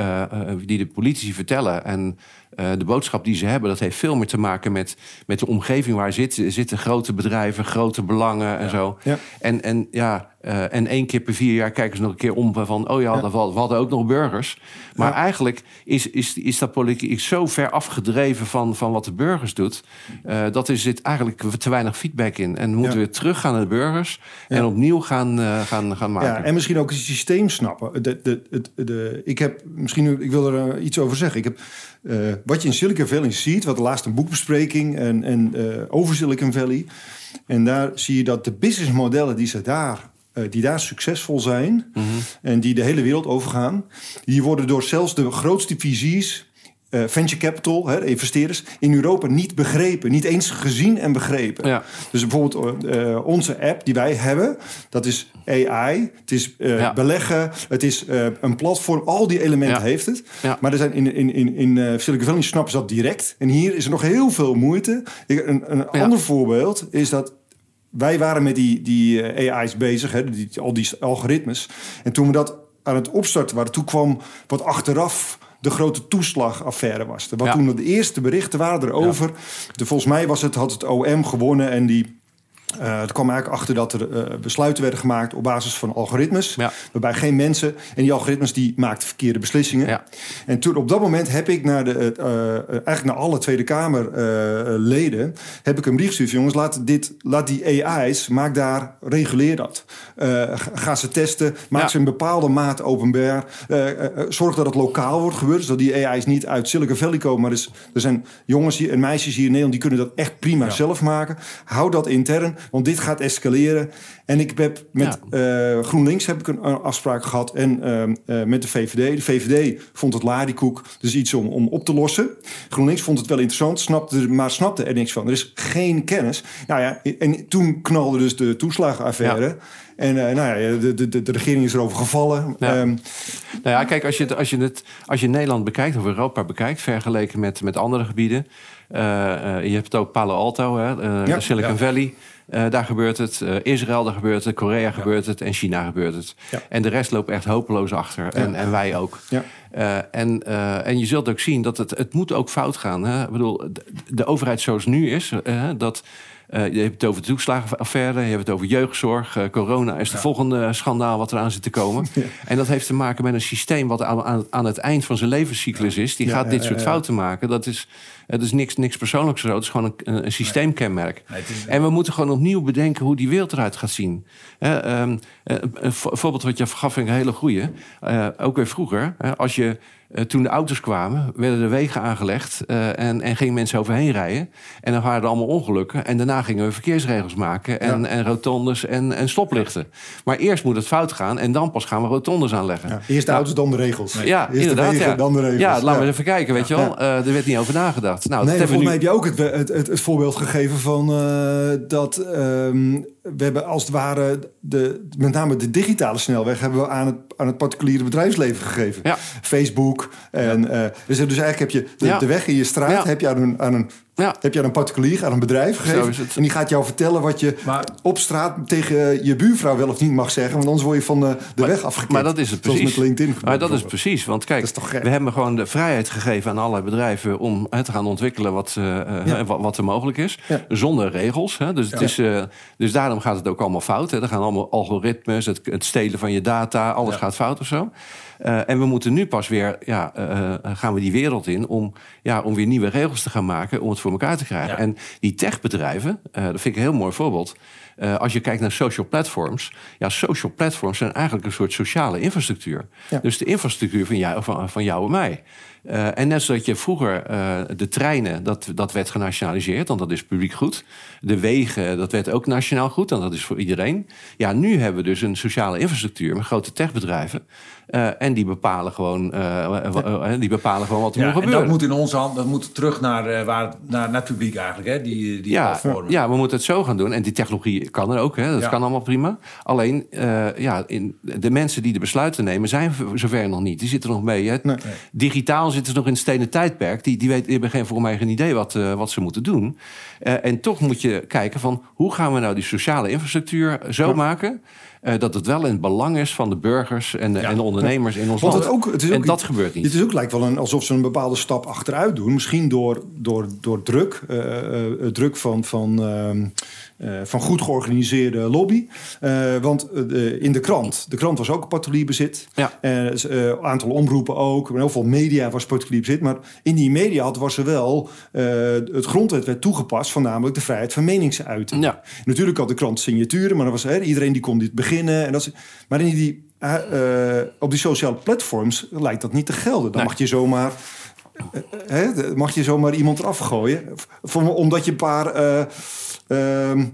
die de politici vertellen en eh, de boodschap die ze hebben, dat heeft veel meer te maken met, met de omgeving waar zitten, zitten grote bedrijven, grote belangen en zo. Ja. En, en, ja, eh, en één keer per vier jaar kijken ze nog een keer om van, oh ja, Ja. dat we, we hadden ook nog burgers. Maar Ja. eigenlijk is, is, is dat politiek zo ver afgedreven van, van wat de burgers doet, eh, dat er zit eigenlijk te weinig feedback in. En we moeten Ja. weer teruggaan naar de burgers en opnieuw gaan, eh, gaan, gaan maken. Ja, en misschien ook het systeem snappen. De, de, het- de, ik heb misschien, ik wil er iets over zeggen. Ik heb, wat je in Silicon Valley ziet, wat laatst een boekbespreking en, en over Silicon Valley. En daar zie je dat de businessmodellen die ze daar, die daar succesvol zijn Mhm. en die de hele wereld overgaan, die worden door zelfs de grootste visies. eh, venture capital, hè, de investeerders, in Europa niet begrepen. Niet eens gezien en begrepen. Ja. Dus bijvoorbeeld eh, onze app die wij hebben, dat is AI, het is eh, Ja. beleggen, het is eh, een platform, al die elementen Ja. heeft het. Maar er zijn in, in, in, in eh, Silicon Valley snappen ze dat direct. En hier is er nog heel veel moeite. Ik, een een ander voorbeeld is dat wij waren met die, die eh, AI's bezig, hè, die, al die algoritmes. En toen we dat aan het opstarten waren, toen kwam wat achteraf de grote toeslagaffaire was. Wat Ja. toen de eerste berichten waren erover. De, volgens mij was het, had het OM gewonnen en die Uh, er kwam eigenlijk achter dat er uh, besluiten werden gemaakt op basis van algoritmes. Ja. Waarbij geen mensen. En die algoritmes die maakten verkeerde beslissingen. Ja. En toen op dat moment heb ik naar de, uh, eigenlijk naar alle Tweede Kamerleden. heb ik een brief gestuurd. Jongens, laat, dit, laat die AI's, maak daar, reguleer dat. ga ze testen. Maak ze in bepaalde maat openbaar. zorg dat het lokaal wordt gebeurd. Dus dat die AI's niet uit Silicon Valley komen. Maar dus, er zijn jongens hier, en meisjes hier in Nederland. die kunnen dat echt prima zelf maken. Hou dat intern. Want dit gaat escaleren. En ik heb met ja. GroenLinks heb ik een afspraak gehad. En uh, met de VVD. De VVD vond het ladikoek. Dus iets om, om op te lossen. GroenLinks vond het wel interessant. Snapte, maar snapte er niks van. Er is geen kennis. Nou ja, en toen knalde dus de toeslagenaffaire. Ja. En uh, nou ja, de, de, de, regering is erover gevallen. Ja. Um, nou ja, kijk, als je, het, als, je het, als je Nederland bekijkt of Europa bekijkt, vergeleken met, met andere gebieden. Uh, uh, je hebt het ook Palo Alto, hè, ja. Silicon Valley. Uh, daar gebeurt het. Uh, Israël, daar gebeurt het. Korea ja. gebeurt het. En China gebeurt het. Ja. En de rest loopt echt hopeloos achter. En, en wij ook. Uh, en, en je zult ook zien dat het, het moet ook fout gaan. Hè? Ik bedoel, de, de overheid zoals nu is, dat uh, je hebt het over de toeslagenaffaire, je hebt het over jeugdzorg. Uh, corona is de volgende schandaal wat eraan zit te komen. Ja. En dat heeft te maken met een systeem wat aan, aan, aan het eind van zijn levenscyclus is. Die gaat dit soort fouten maken. Dat is, het is niks, niks persoonlijks zo. Het is gewoon een, een systeemkenmerk. Nee, is... En we moeten gewoon opnieuw bedenken hoe die wereld eruit gaat zien. um, een voorbeeld wat je gaf, vind ik een hele goeie. ook weer vroeger, als je uh, toen de auto's kwamen, werden de wegen aangelegd uh, en, en gingen mensen overheen rijden. En dan waren er allemaal ongelukken. En daarna gingen we verkeersregels maken en, ja. en rotondes en, en stoplichten. Maar eerst moet het fout gaan en dan pas gaan we rotondes aanleggen. Ja, eerst de auto's, dan de regels. Nee. Ja, eerst inderdaad. De wegen, ja. dan de regels. Ja, laten we even kijken, weet je wel. Uh, er werd niet over nagedacht. Nou, nee, volgens mij nu... heb je ook het, het, het, het voorbeeld gegeven van dat... Um, we hebben als het ware de, met name de digitale snelweg hebben we aan het, aan het particuliere bedrijfsleven gegeven. Ja. Facebook. En, ja. uh, dus, dus eigenlijk heb je de, ja. de weg in je straat heb je aan een, aan een ja. Heb je aan een particulier, aan een bedrijf gegeven. En die gaat jou vertellen wat je maar, op straat tegen je buurvrouw wel of niet mag zeggen. Want anders word je van de, de maar, weg afgekikt. Maar dat is het precies. met LinkedIn. Maar dat is precies. Want kijk, we hebben gewoon de vrijheid gegeven aan allerlei bedrijven... om hè, te gaan ontwikkelen wat, uh, ja. wat, wat, er mogelijk is. Ja. Zonder regels. Hè. Dus, het is, uh, dus daarom gaat het ook allemaal fout. Hè. Er gaan allemaal algoritmes, het, het stelen van je data. Alles gaat fout of zo. Uh, en we moeten nu pas weer, ja, uh, gaan we die wereld in om, ja, om weer nieuwe regels te gaan maken om het voor elkaar te krijgen. Ja. En die techbedrijven, uh, dat vind ik een heel mooi voorbeeld. Als je kijkt naar social platforms, ja, social platforms zijn eigenlijk een soort sociale infrastructuur. Ja. Dus de infrastructuur van jou, van, van jou en mij. Uh, en net zoals je vroeger uh, de treinen, dat, dat werd genationaliseerd, want dat is publiek goed. De wegen, dat werd ook nationaal goed, want dat is voor iedereen. Ja, nu hebben we dus een sociale infrastructuur met grote techbedrijven. Uh, en die bepalen gewoon, ja. die bepalen gewoon wat er ja, moet gebeuren. En dat moet in onze hand, dat moet terug naar, waar, naar, naar het publiek eigenlijk, hè? Die, die ja, platformen. Ja, we moeten het zo gaan doen. En die technologie kan er ook, hè? dat kan allemaal prima. Alleen, ja, in, de mensen die de besluiten nemen, zijn zover nog niet. Die zitten nog mee. Hè? Nee. Digitaal zitten ze nog in het stenen tijdperk. Die, die, weten, die hebben geen, voor mij geen idee wat, uh, wat ze moeten doen. Uh, en toch moet je kijken van hoe gaan we nou die sociale infrastructuur zo ja. maken... Uh, dat het wel in het belang is van de burgers en de, ja. en de ondernemers in ons Want land. Het ook, het is ook, en dat gebeurt niet. Het is ook lijkt wel een, alsof ze een bepaalde stap achteruit doen. Misschien door, door, door druk. Uh, druk van, van, uh, van goed georganiseerde lobby. want in de krant, de krant was ook particulier bezit. Ja. Een aantal omroepen ook. Heel veel media was particulier bezit. Maar in die media had, was er wel... het grondwet werd toegepast van namelijk de vrijheid van meningsuiting. Ja. Natuurlijk had de krant signaturen, maar er was, iedereen die kon dit beginnen. En dat, maar in die, uh, op die sociale platforms lijkt dat niet te gelden. Dan nee. mag je zomaar... Uh, mag je zomaar iemand eraf gooien. Omdat je een paar...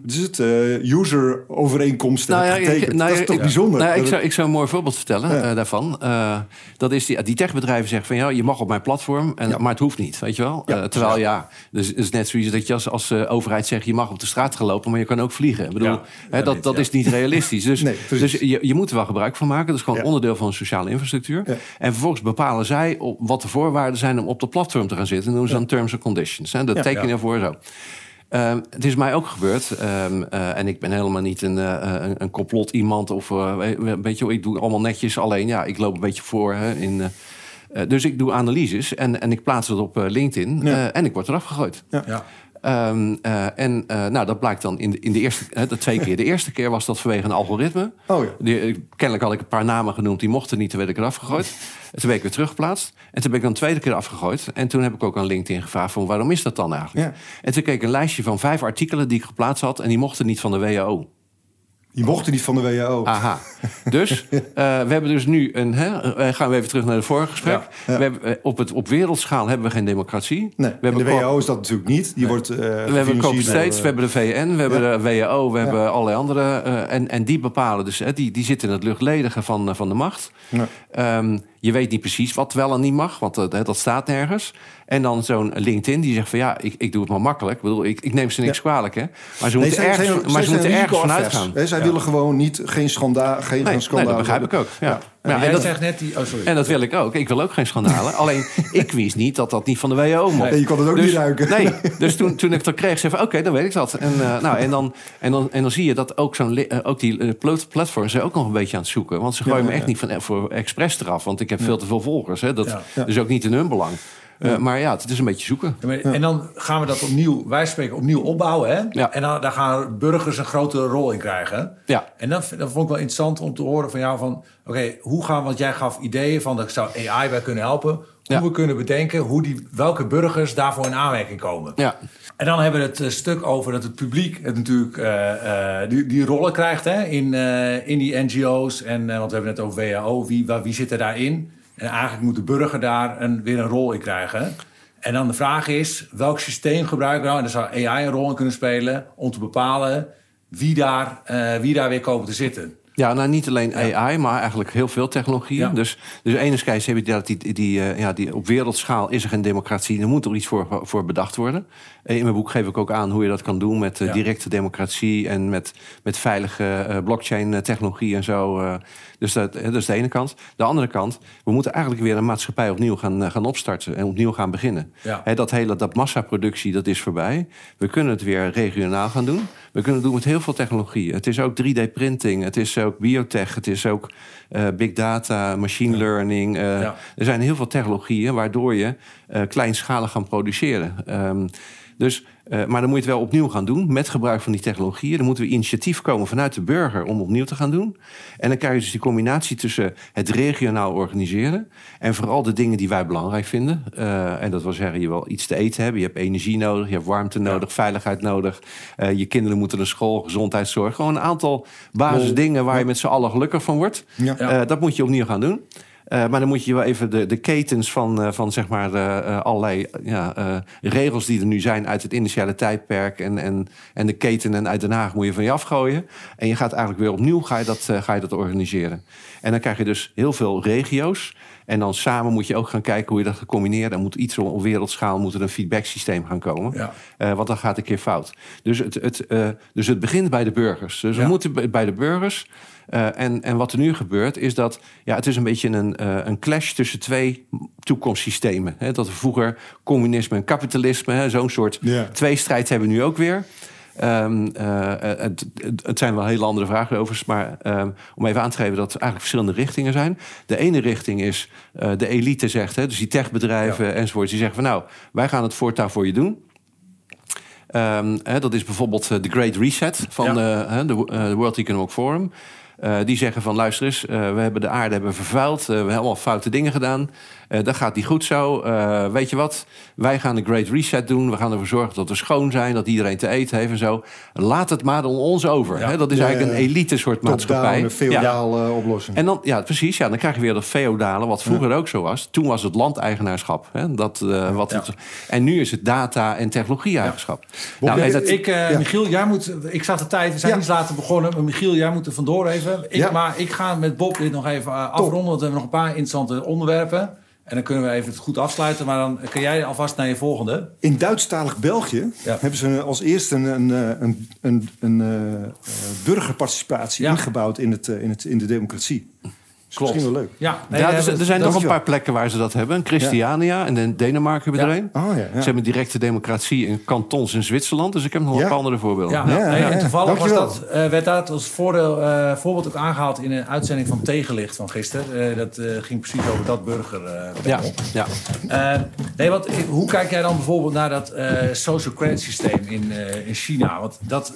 Is het uh, user overeenkomsten nou ja, getekend. Nou, dat is toch ja. bijzonder? Nou, ik, zou, ik zou een mooi voorbeeld vertellen ja. uh, daarvan. Uh, dat is die, die techbedrijven zeggen van ja, je mag op mijn platform, en, ja. maar het hoeft niet, weet je wel. terwijl ja, dus het is net zoiets dat je als, als overheid zegt je mag op de straat gaan lopen, maar je kan ook vliegen. Ik bedoel, hè, dat, dat is niet realistisch. Dus, nee, dus je, je moet er wel gebruik van maken. Dat is gewoon onderdeel van een sociale infrastructuur. En vervolgens bepalen zij op wat de voorwaarden zijn om op de platform te gaan zitten. En doen ze dan terms and conditions. Hè, dat tekenen ervoor zo. Um, het is mij ook gebeurd. Um, uh, en ik ben helemaal niet een, uh, een, een complot iemand. Of uh, weet je, ik doe allemaal netjes. Alleen ja, ik loop een beetje voor hè, in. dus ik doe analyses en, en ik plaats het op LinkedIn. Ja. en ik word eraf gegooid. Ja. ja. Ehm, en nou, dat blijkt dan in de, in de eerste, de twee keer. De eerste keer was dat vanwege een algoritme. Oh ja. Die, kennelijk had ik een paar namen genoemd, die mochten niet, toen werd ik eraf gegooid. En toen ben ik weer teruggeplaatst. En toen ben ik dan de tweede keer afgegooid. En toen heb ik ook aan LinkedIn gevraagd van waarom is dat dan eigenlijk? Ja. En toen keek ik een lijstje van vijf artikelen die ik geplaatst had. En die mochten niet van de WHO. Die mochten niet van de WHO. Aha. Dus uh, we hebben dus nu een. Hè, gaan we even terug naar het vorige gesprek. Ja, ja. We hebben, uh, op, het, op wereldschaal hebben we geen democratie. Nee, we hebben de WHO is dat natuurlijk niet. Die wordt. we hebben States, we hebben de VN, we hebben de WHO, we hebben allerlei andere. en, en die bepalen dus. die, die zitten in het luchtledige van, van de macht. Um, je weet niet precies wat wel en niet mag, want dat, dat staat nergens. En dan zo'n LinkedIn die zegt van ja, ik, ik doe het maar makkelijk. Ik, bedoel, ik, ik neem ze niks ja. kwalijk, hè. Maar ze nee, moeten zij, ergens, zij, maar ze moeten ergens vanuit gaan. Zij willen gewoon niet, geen schandaal. Geen nee, schandaal nee, dat begrijp ik ook. Ja. Ja, en, jij dat, zegt net die... Oh, sorry. en dat wil ik ook. Ik wil ook geen schandalen. Alleen, ik wist niet dat dat niet van de WHO mocht. Nee, je kon het ook dus, niet ruiken. Nee, dus toen, toen ik dat kreeg, zei ik oké, okay, dan weet ik dat. En, uh, nou, en, dan, en, dan, en dan zie je dat ook, zo'n, uh, ook die uh, platforms zijn ook nog een beetje aan het zoeken. Want ze gooien Ja, me echt niet van, voor expres eraf. Want ik heb veel te veel volgers. Hè. Dat is ook niet in hun belang. Uh, maar ja, het is een beetje zoeken. Ja, maar- En dan gaan we dat opnieuw, wij spreken opnieuw opbouwen. Hè? Ja. En dan, daar gaan burgers een grotere rol in krijgen. Ja. En dat, dat vond ik wel interessant om te horen van jou van... Oké, hoe gaan, want jij gaf ideeën van, daar zou AI bij kunnen helpen. Hoe we kunnen bedenken hoe die, welke burgers daarvoor in aanmerking komen. Ja, En dan hebben we het eh, stuk over dat het publiek het natuurlijk eh, eh, die, die rollen krijgt hè, in, eh, in die NGO's. En, eh, want we hebben het over WHO, wie, waar- wie zit er daarin? En eigenlijk moet de burger daar een, weer een rol in krijgen. En dan de vraag is, welk systeem gebruiken we nou? En daar zou AI een rol in kunnen spelen om te bepalen wie daar, eh, wie daar weer komen te zitten. Ja, nou niet alleen AI, maar eigenlijk heel veel technologieën. Ja. Dus, dus enerzijds heb je dat die, die, eh, ja, die, op wereldschaal is er geen democratie. Er moet er iets voor, voor bedacht worden. Eh, In mijn boek geef ik ook aan hoe je dat kan doen met eh, directe democratie en met, met veilige eh, blockchain-technologie en zo. dus dat, dat is de ene kant. De andere kant, we moeten eigenlijk weer een maatschappij opnieuw gaan, gaan opstarten en opnieuw gaan beginnen. Dat hele dat massaproductie, dat is voorbij. We kunnen het weer regionaal gaan doen. We kunnen het doen met heel veel technologieën. Het is ook 3D-printing, het is ook biotech, het is ook eh, big data, machine learning. eh, Ja. Er zijn heel veel technologieën waardoor je eh, kleinschalig kan produceren. Ehm, dus, eh, maar dan moet je het wel opnieuw gaan doen met gebruik van die technologieën. Dan moeten we initiatief komen vanuit de burger om opnieuw te gaan doen. En dan krijg je dus die combinatie tussen het regionaal organiseren en vooral de dingen die wij belangrijk vinden. Eh, en dat wil zeggen, je wil iets te eten hebben, je hebt energie nodig, je hebt warmte nodig, veiligheid nodig. Eh, je kinderen moeten naar school, gezondheidszorg. Gewoon een aantal basisdingen waar je met z'n allen gelukkig van wordt. Ja. Dat moet je opnieuw gaan doen. Eh, maar dan moet je wel even de, de ketens van, eh, van zeg maar, eh, allerlei ja, regels die er nu zijn uit het initiale tijdperk en, en, en de keten en uit Den Haag moet je van je afgooien. En je gaat eigenlijk weer opnieuw ga je dat, ga je dat organiseren. En dan krijg je dus heel veel regio's. En dan samen moet je ook gaan kijken hoe je dat gaat combineren. Er moet iets op wereldschaal moet er een feedbacksysteem gaan komen. Ja. Want dan gaat een keer fout. Dus het, het, dus het begint bij de burgers. Dus Ja. we moeten bij de burgers. Eh, en, en wat er nu gebeurt is dat ja, het is een beetje een, eh, een clash tussen twee toekomstsystemen. Hè, dat we vroeger communisme en kapitalisme, zo'n soort Ja. tweestrijd hebben we nu ook weer. Ehm, eh, het, het- zijn wel hele andere vragen overigens, maar ehm, om even aan te geven dat er eigenlijk verschillende richtingen zijn. De ene richting is de elite zegt, hè, dus die techbedrijven enzovoort, die zeggen van nou, wij gaan het voortaan voor je doen. Ehm, hè, dat is bijvoorbeeld de Great Reset van Ja. hè, de, de World Economic Forum. Eh, die zeggen van luister eens, eh, we hebben de aarde hebben vervuild. eh, we hebben allemaal foute dingen gedaan. Eh, dat gaat niet goed zo. Eh, weet je wat? Wij gaan de Great Reset doen. We gaan ervoor zorgen dat we schoon zijn. Dat iedereen te eten heeft en zo. Laat het maar aan ons over. Ja. Hè? Dat is Ja, eigenlijk ja. een elite soort maatschappij. Een Ja. feodaal eh, oplossing. En dan, ja, precies. Ja, dan krijg je weer dat feodale, wat vroeger ook zo was. Toen was het landeigenaarschap. Hè? Dat, eh, wat Ja. het- en nu is het data- en technologie-eigenschap. Nou, en dat, ik, eh, ja. Michiel, jij moet. Ik zag de tijd, we zijn Ja. iets later begonnen. Maar Michiel, jij moet er vandoor even. Ik, Ja. Maar ik ga met Bob dit nog even afronden, want we hebben nog een paar interessante onderwerpen. En dan kunnen we even het goed afsluiten. Maar dan kun jij alvast naar je volgende. In Duitsstalig België Ja. hebben ze als eerste een, een, eh, een, een, een eh, eh, burgerparticipatie Ja. ingebouwd in, het, in, het, in de democratie. Klopt. Misschien wel leuk. Ja, ja er, er, zijn nog een paar plekken waar ze dat hebben. Christiania en in Denemarken hebben er een. Oh, ze hebben directe democratie in kantons in Zwitserland. Dus ik heb nog een paar andere voorbeelden. Ja, en toevallig was dat, uh, werd dat als voordeel, uh, voorbeeld ook aangehaald in een uitzending van Tegenlicht van gisteren. Uh, dat ging precies over dat burger. ja, ja. nee, wat, hoe kijk jij dan bijvoorbeeld naar dat social credit systeem in, in China? Want dat,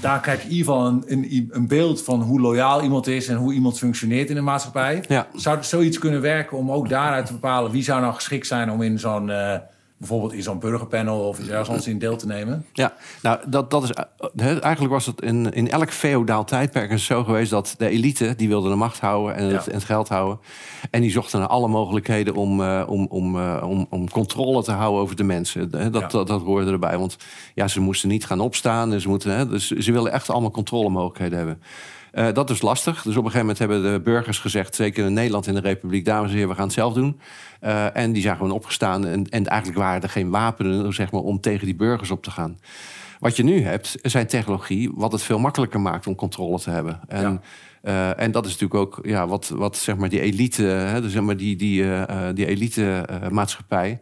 daar krijg je in ieder geval een, een, een beeld van hoe loyaal iemand is en hoe iemand functioneert in de maatschappij. Ja. Zou zoiets kunnen werken om ook daaruit te bepalen wie zou nou geschikt zijn om in zo'n. Uh, bijvoorbeeld in zo'n burgerpanel of ergens anders in deel te nemen? Ja, nou, dat, dat is, eigenlijk was het in, in elk feodaal tijdperk zo geweest... dat de elite, die wilde de macht houden en het, en het geld houden. En die zochten naar alle mogelijkheden om, uh, om, om, uh, om, om controle te houden over de mensen. Dat, dat, dat, hoorde erbij, want ja, ze moesten niet gaan opstaan. Ze, moeten, hè, dus ze willen echt allemaal controlemogelijkheden hebben. Uh, dat is lastig. Dus op een gegeven moment hebben de burgers gezegd, zeker in Nederland in de Republiek, dames en heren, we gaan het zelf doen. Uh, en die zijn gewoon opgestaan. En, en eigenlijk waren er geen wapenen zeg maar, om tegen die burgers op te gaan. Wat je nu hebt, zijn technologie, wat het veel makkelijker maakt om controle te hebben. En, ja. Uh, en dat is natuurlijk ook ja, wat, wat zeg maar die elite, hè, dus zeg maar die, die, die elite maatschappij.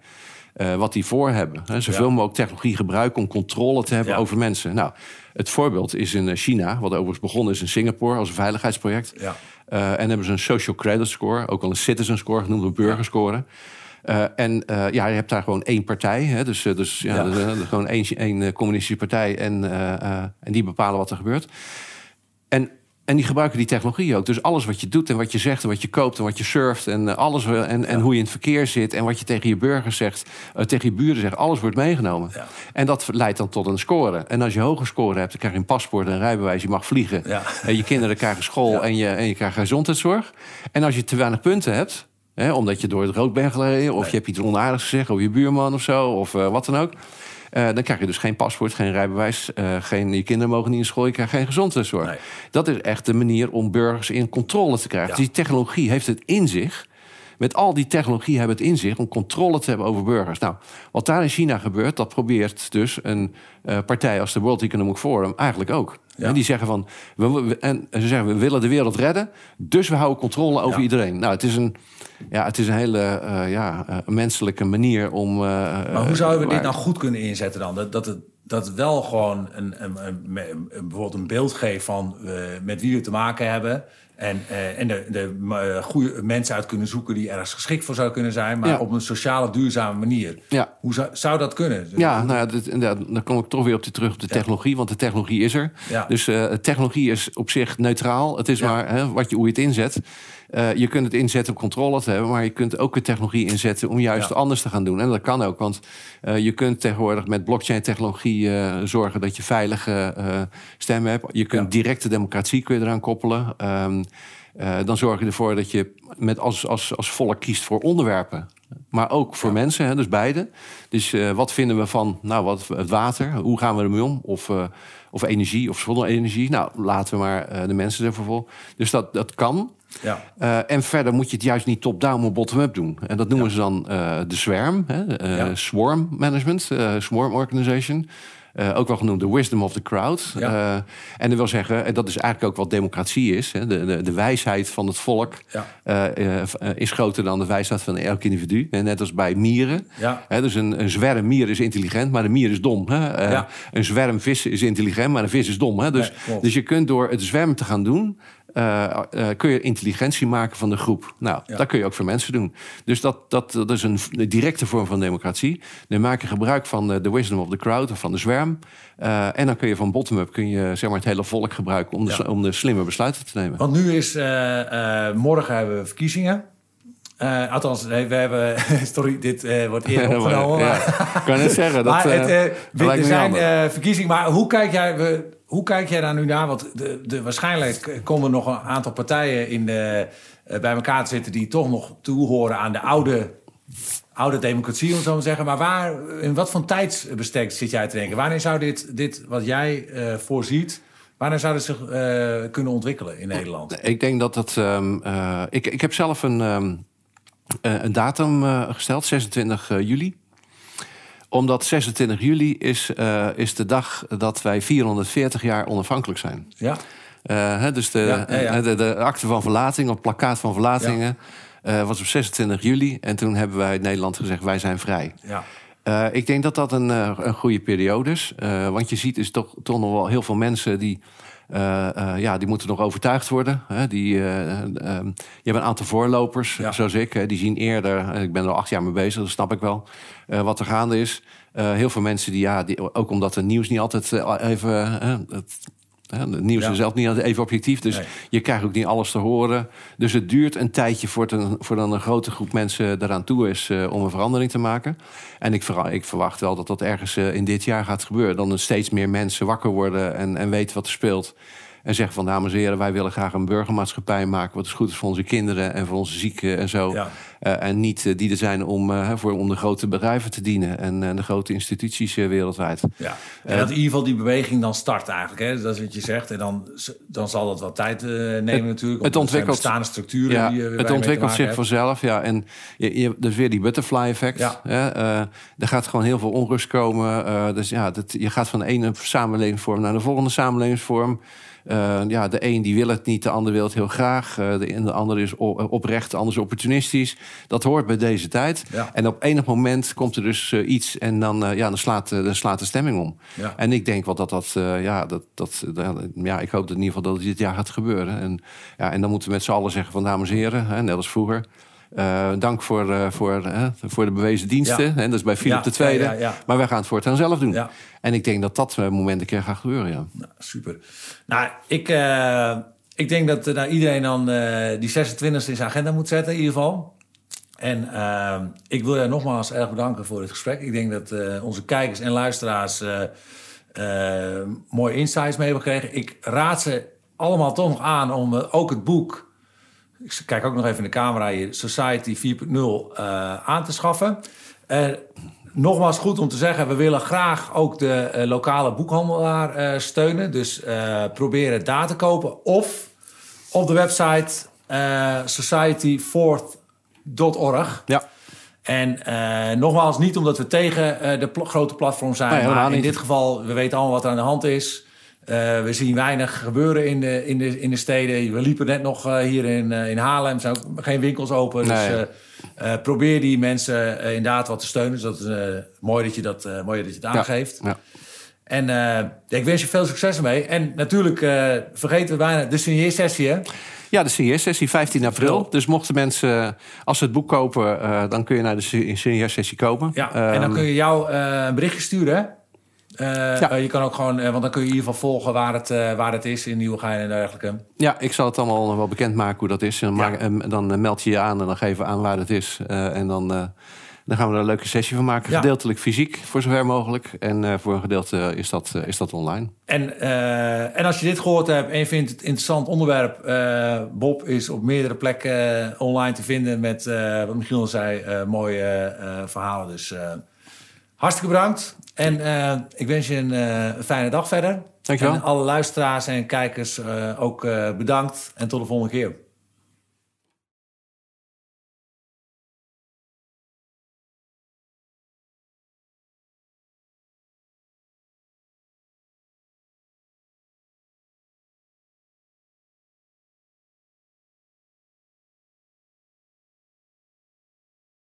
Uh, wat die voor hebben. Hè. Zoveel ja. mogelijk technologie gebruiken om controle te hebben ja. over mensen. Nou, het voorbeeld is in eh, China, wat overigens begonnen is in Singapore als een veiligheidsproject. Ja. Uh, en hebben ze een social credit score, ook wel een citizen score genoemd, een burgerscore. Uh, en uh, ja, je hebt daar gewoon één partij. Hè, dus, dus ja, ja. Dus, gewoon één, één communistische partij. En, en die bepalen wat er gebeurt. En en die gebruiken die technologie ook. Dus alles wat je doet en wat je zegt en wat je koopt en wat je surft en eh, alles en, en hoe je in het verkeer zit en wat je tegen je burgers zegt, uh, tegen je buren zegt, alles wordt meegenomen. Ja. En dat leidt dan tot een score. En als je hoge score hebt, dan krijg je een paspoort en een rijbewijs, je mag vliegen. Ja. En je kinderen krijgen school en, je, en je krijgt gezondheidszorg. En als je te weinig punten hebt, hè, omdat je door het rood bent gereden, of je hebt iets onaardigs gezegd over je buurman of zo, of uh, wat dan ook uh, dan krijg je dus geen paspoort, geen rijbewijs. Uh, geen, je kinderen mogen niet in school, je krijgt geen gezondheidszorg. Nee. Dat is echt de manier om burgers in controle te krijgen. Ja. Die technologie heeft het in zich. Met al die technologie hebben het in zich om controle te hebben over burgers. Nou, wat daar in China gebeurt, dat probeert dus een uh, partij als de World Economic Forum eigenlijk ook. Ja. En die zeggen van, we, we, en ze zeggen we willen de wereld redden, dus we houden controle over ja. iedereen. Nou, het is een, ja, het is een hele uh, ja, uh, menselijke manier om. Maar hoe zouden we dit nou goed kunnen inzetten dan? Dat, dat het dat wel gewoon een, een, een, een bijvoorbeeld een beeld geeft van met wie we te maken hebben. En, uh, en de, de uh, goede mensen uit kunnen zoeken die ergens geschikt voor zou kunnen zijn, maar ja. op een sociale, duurzame manier. Ja. Hoe zou, zou dat kunnen? Ja, nou ja, dit, dan kom ik toch weer op de, terug op de technologie, want de technologie is er. Dus uh, technologie is op zich neutraal. Het is maar hè, wat je, hoe je het inzet. Uh, je kunt het inzetten om controle te hebben, maar je kunt ook de technologie inzetten om juist ja. anders te gaan doen. En dat kan ook, want uh, je kunt tegenwoordig met blockchain-technologie uh, zorgen dat je veilige stemmen hebt. Je kunt ja. directe democratie kun je eraan koppelen. Um, dan zorg je ervoor dat je met als, als, als volk kiest voor onderwerpen. Maar ook voor ja. mensen, hè, dus beide. Dus wat vinden we van nou, wat, het water? Hoe gaan we ermee om? Of of energie of zonne-energie. Nou, laten we maar uh, de mensen ervoor vol. Dus dat, dat kan. Ja. Uh, en verder moet je het juist niet top-down, maar bottom-up doen. En dat noemen ja. ze dan uh, de swarm, hè, ja. swarm management, swarm organization. Ook wel genoemd de wisdom of the crowd. Ja. En dat wil zeggen, en dat is eigenlijk ook wat democratie is. Hè, de, de, de, wijsheid van het volk is groter dan de wijsheid van elk individu. En net als bij mieren. Hè, dus een, een zwerm mier is intelligent, maar een mier is dom. Hè? Een zwerm vis is intelligent, maar een vis is dom. Hè? Dus, dus je kunt door het zwerm te gaan doen... Uh, uh, kun je intelligentie maken van de groep. Nou, ja. dat kun je ook voor mensen doen. Dus dat, dat, dat is een, directe vorm van democratie. Dan maak je gebruik van de, de wisdom of the crowd of van de zwerm. Uh, en dan kun je van bottom-up kun je zeg maar, het hele volk gebruiken om de, ja. om de slimme besluiten te nemen. Want nu is morgen hebben we verkiezingen. Uh, althans, nee, we hebben. Sorry, dit uh, wordt eerder opgenomen. ja, ik kan het zeggen. Dat, maar het, uh, er zijn verkiezingen. Maar hoe kijk jij. We, hoe kijk jij daar nu naar? Want de, de, waarschijnlijk komen nog een aantal partijen in de, uh, bij elkaar te zitten die toch nog toehoren aan de oude, oude democratie, om zo te zeggen. Maar waar, in wat voor tijdsbestek zit jij te denken? Wanneer zou dit, dit wat jij uh, voorziet, wanneer zou het zich uh, kunnen ontwikkelen in Nederland? Ik denk dat het. Um, ik, ik heb zelf een, um, een datum gesteld, 26 juli omdat 26 juli is, uh, is de dag dat wij 440 jaar onafhankelijk zijn. Ja. hè, dus de, De, de, akte van verlating, op plakkaat van verlatingen... was op 26 juli. En toen hebben wij Nederland gezegd, wij zijn vrij. Ja. ik denk dat dat een, een goede periode is. want je ziet dus toch, toch nog wel heel veel mensen die ja, die moeten nog overtuigd worden. Hè? Die, uh, je hebt een aantal voorlopers, zoals ik. die zien eerder, ik ben er al acht jaar mee bezig, dat snap ik wel, wat er gaande is. heel veel mensen die, ja, die, ook omdat het nieuws niet altijd even... het, het nieuws is zelf niet even objectief, dus je krijgt ook niet alles te horen. Dus het duurt een tijdje voor, ten, voor dan een grote groep mensen eraan toe is om een verandering te maken. En ik, ik verwacht wel dat dat ergens in dit jaar gaat gebeuren. Dan steeds meer mensen wakker worden en, en weten wat er speelt. En zeggen van dames en heren, wij willen graag een burgermaatschappij maken. Wat is goed is voor onze kinderen en voor onze zieken en zo. Uh, en niet uh, die er zijn om, uh, voor, om de grote bedrijven te dienen en de grote instituties wereldwijd. Ja, en dat in ieder geval die beweging dan start eigenlijk. Hè? Dat is wat je zegt. En dan, dan zal dat wat tijd nemen het, natuurlijk. Het ontwikkelt bestaande structuren. Ja, die, het ontwikkelt zich vanzelf. Ja, en je, je, dus weer die butterfly effect. Ja. er gaat gewoon heel veel onrust komen. dus ja, dat, je gaat van de ene samenlevingsvorm naar de volgende samenlevingsvorm. Uh, ja, de een die wil het niet, de ander wil het heel graag. Uh, de, de ander is oprecht, de ander is opportunistisch. Dat hoort bij deze tijd. En op enig moment komt er dus uh, iets en dan, ja, dan, slaat, dan slaat de stemming om. Ja. En ik denk wel dat dat, ja, dat, dat, ja, ik hoop dat in ieder geval dat dit jaar gaat gebeuren. En, ja, en dan moeten we met z'n allen zeggen van dames en heren, hè, net als vroeger. Uh, dank voor, uh, voor, uh, voor de bewezen diensten. Ja. En dat is bij Philip ja, II. Maar wij gaan het voortaan zelf doen. En ik denk dat dat moment een keer gaat gebeuren. Ja. Nou, super. Nou, ik, ik denk dat nou, iedereen dan die 26e in zijn agenda moet zetten, in ieder geval. En ik wil je nogmaals erg bedanken voor het gesprek. Ik denk dat onze kijkers en luisteraars mooie insights mee hebben gekregen. Ik raad ze allemaal toch nog aan om ook het boek ik kijk ook nog even in de camera hier, Society 4.0 uh, aan te schaffen. Uh, nogmaals goed om te zeggen, we willen graag ook de uh, lokale boekhandelaar steunen. Dus proberen daar te kopen. Of op de website society4.org. Ja. En nogmaals, niet omdat we tegen de pl grote platform zijn. maar in dit geval, we weten allemaal wat er aan de hand is. Uh, we zien weinig gebeuren in de, in de, in de steden. We liepen net nog uh, hier in, uh, in Haarlem. Er zijn ook geen winkels open. Nee. Dus probeer die mensen inderdaad wat te steunen. Dus dat is mooi dat je dat, mooi dat je het aangeeft. Ja. Ja. En ik wens je veel succes ermee. En natuurlijk vergeten we bijna de signeersessie, hè? Ja, de signeersessie 15 april. Dus mochten mensen, als ze het boek kopen... dan kun je naar de signeersessie komen. Ja, en dan ehm, kun je jou een berichtje sturen, hè? Uh, ja. uh, je kan ook gewoon, uh, want dan kun je in ieder geval volgen waar het, waar het is in Nieuwegein en dergelijke. Ja, ik zal het allemaal wel bekendmaken hoe dat is. En ja. dan meld je je aan en dan geven we aan waar het is. en dan, dan gaan we er een leuke sessie van maken. Ja. Gedeeltelijk fysiek, voor zover mogelijk. En voor een gedeelte is dat, is dat online. En, en als je dit gehoord hebt en je vindt het interessant onderwerp... Bob is op meerdere plekken online te vinden met, wat Michiel al zei, mooie verhalen. Dus hartstikke bedankt. En uh, ik wens je een uh, fijne dag verder. Dankjewel. En alle luisteraars en kijkers uh, ook bedankt. En tot de volgende keer.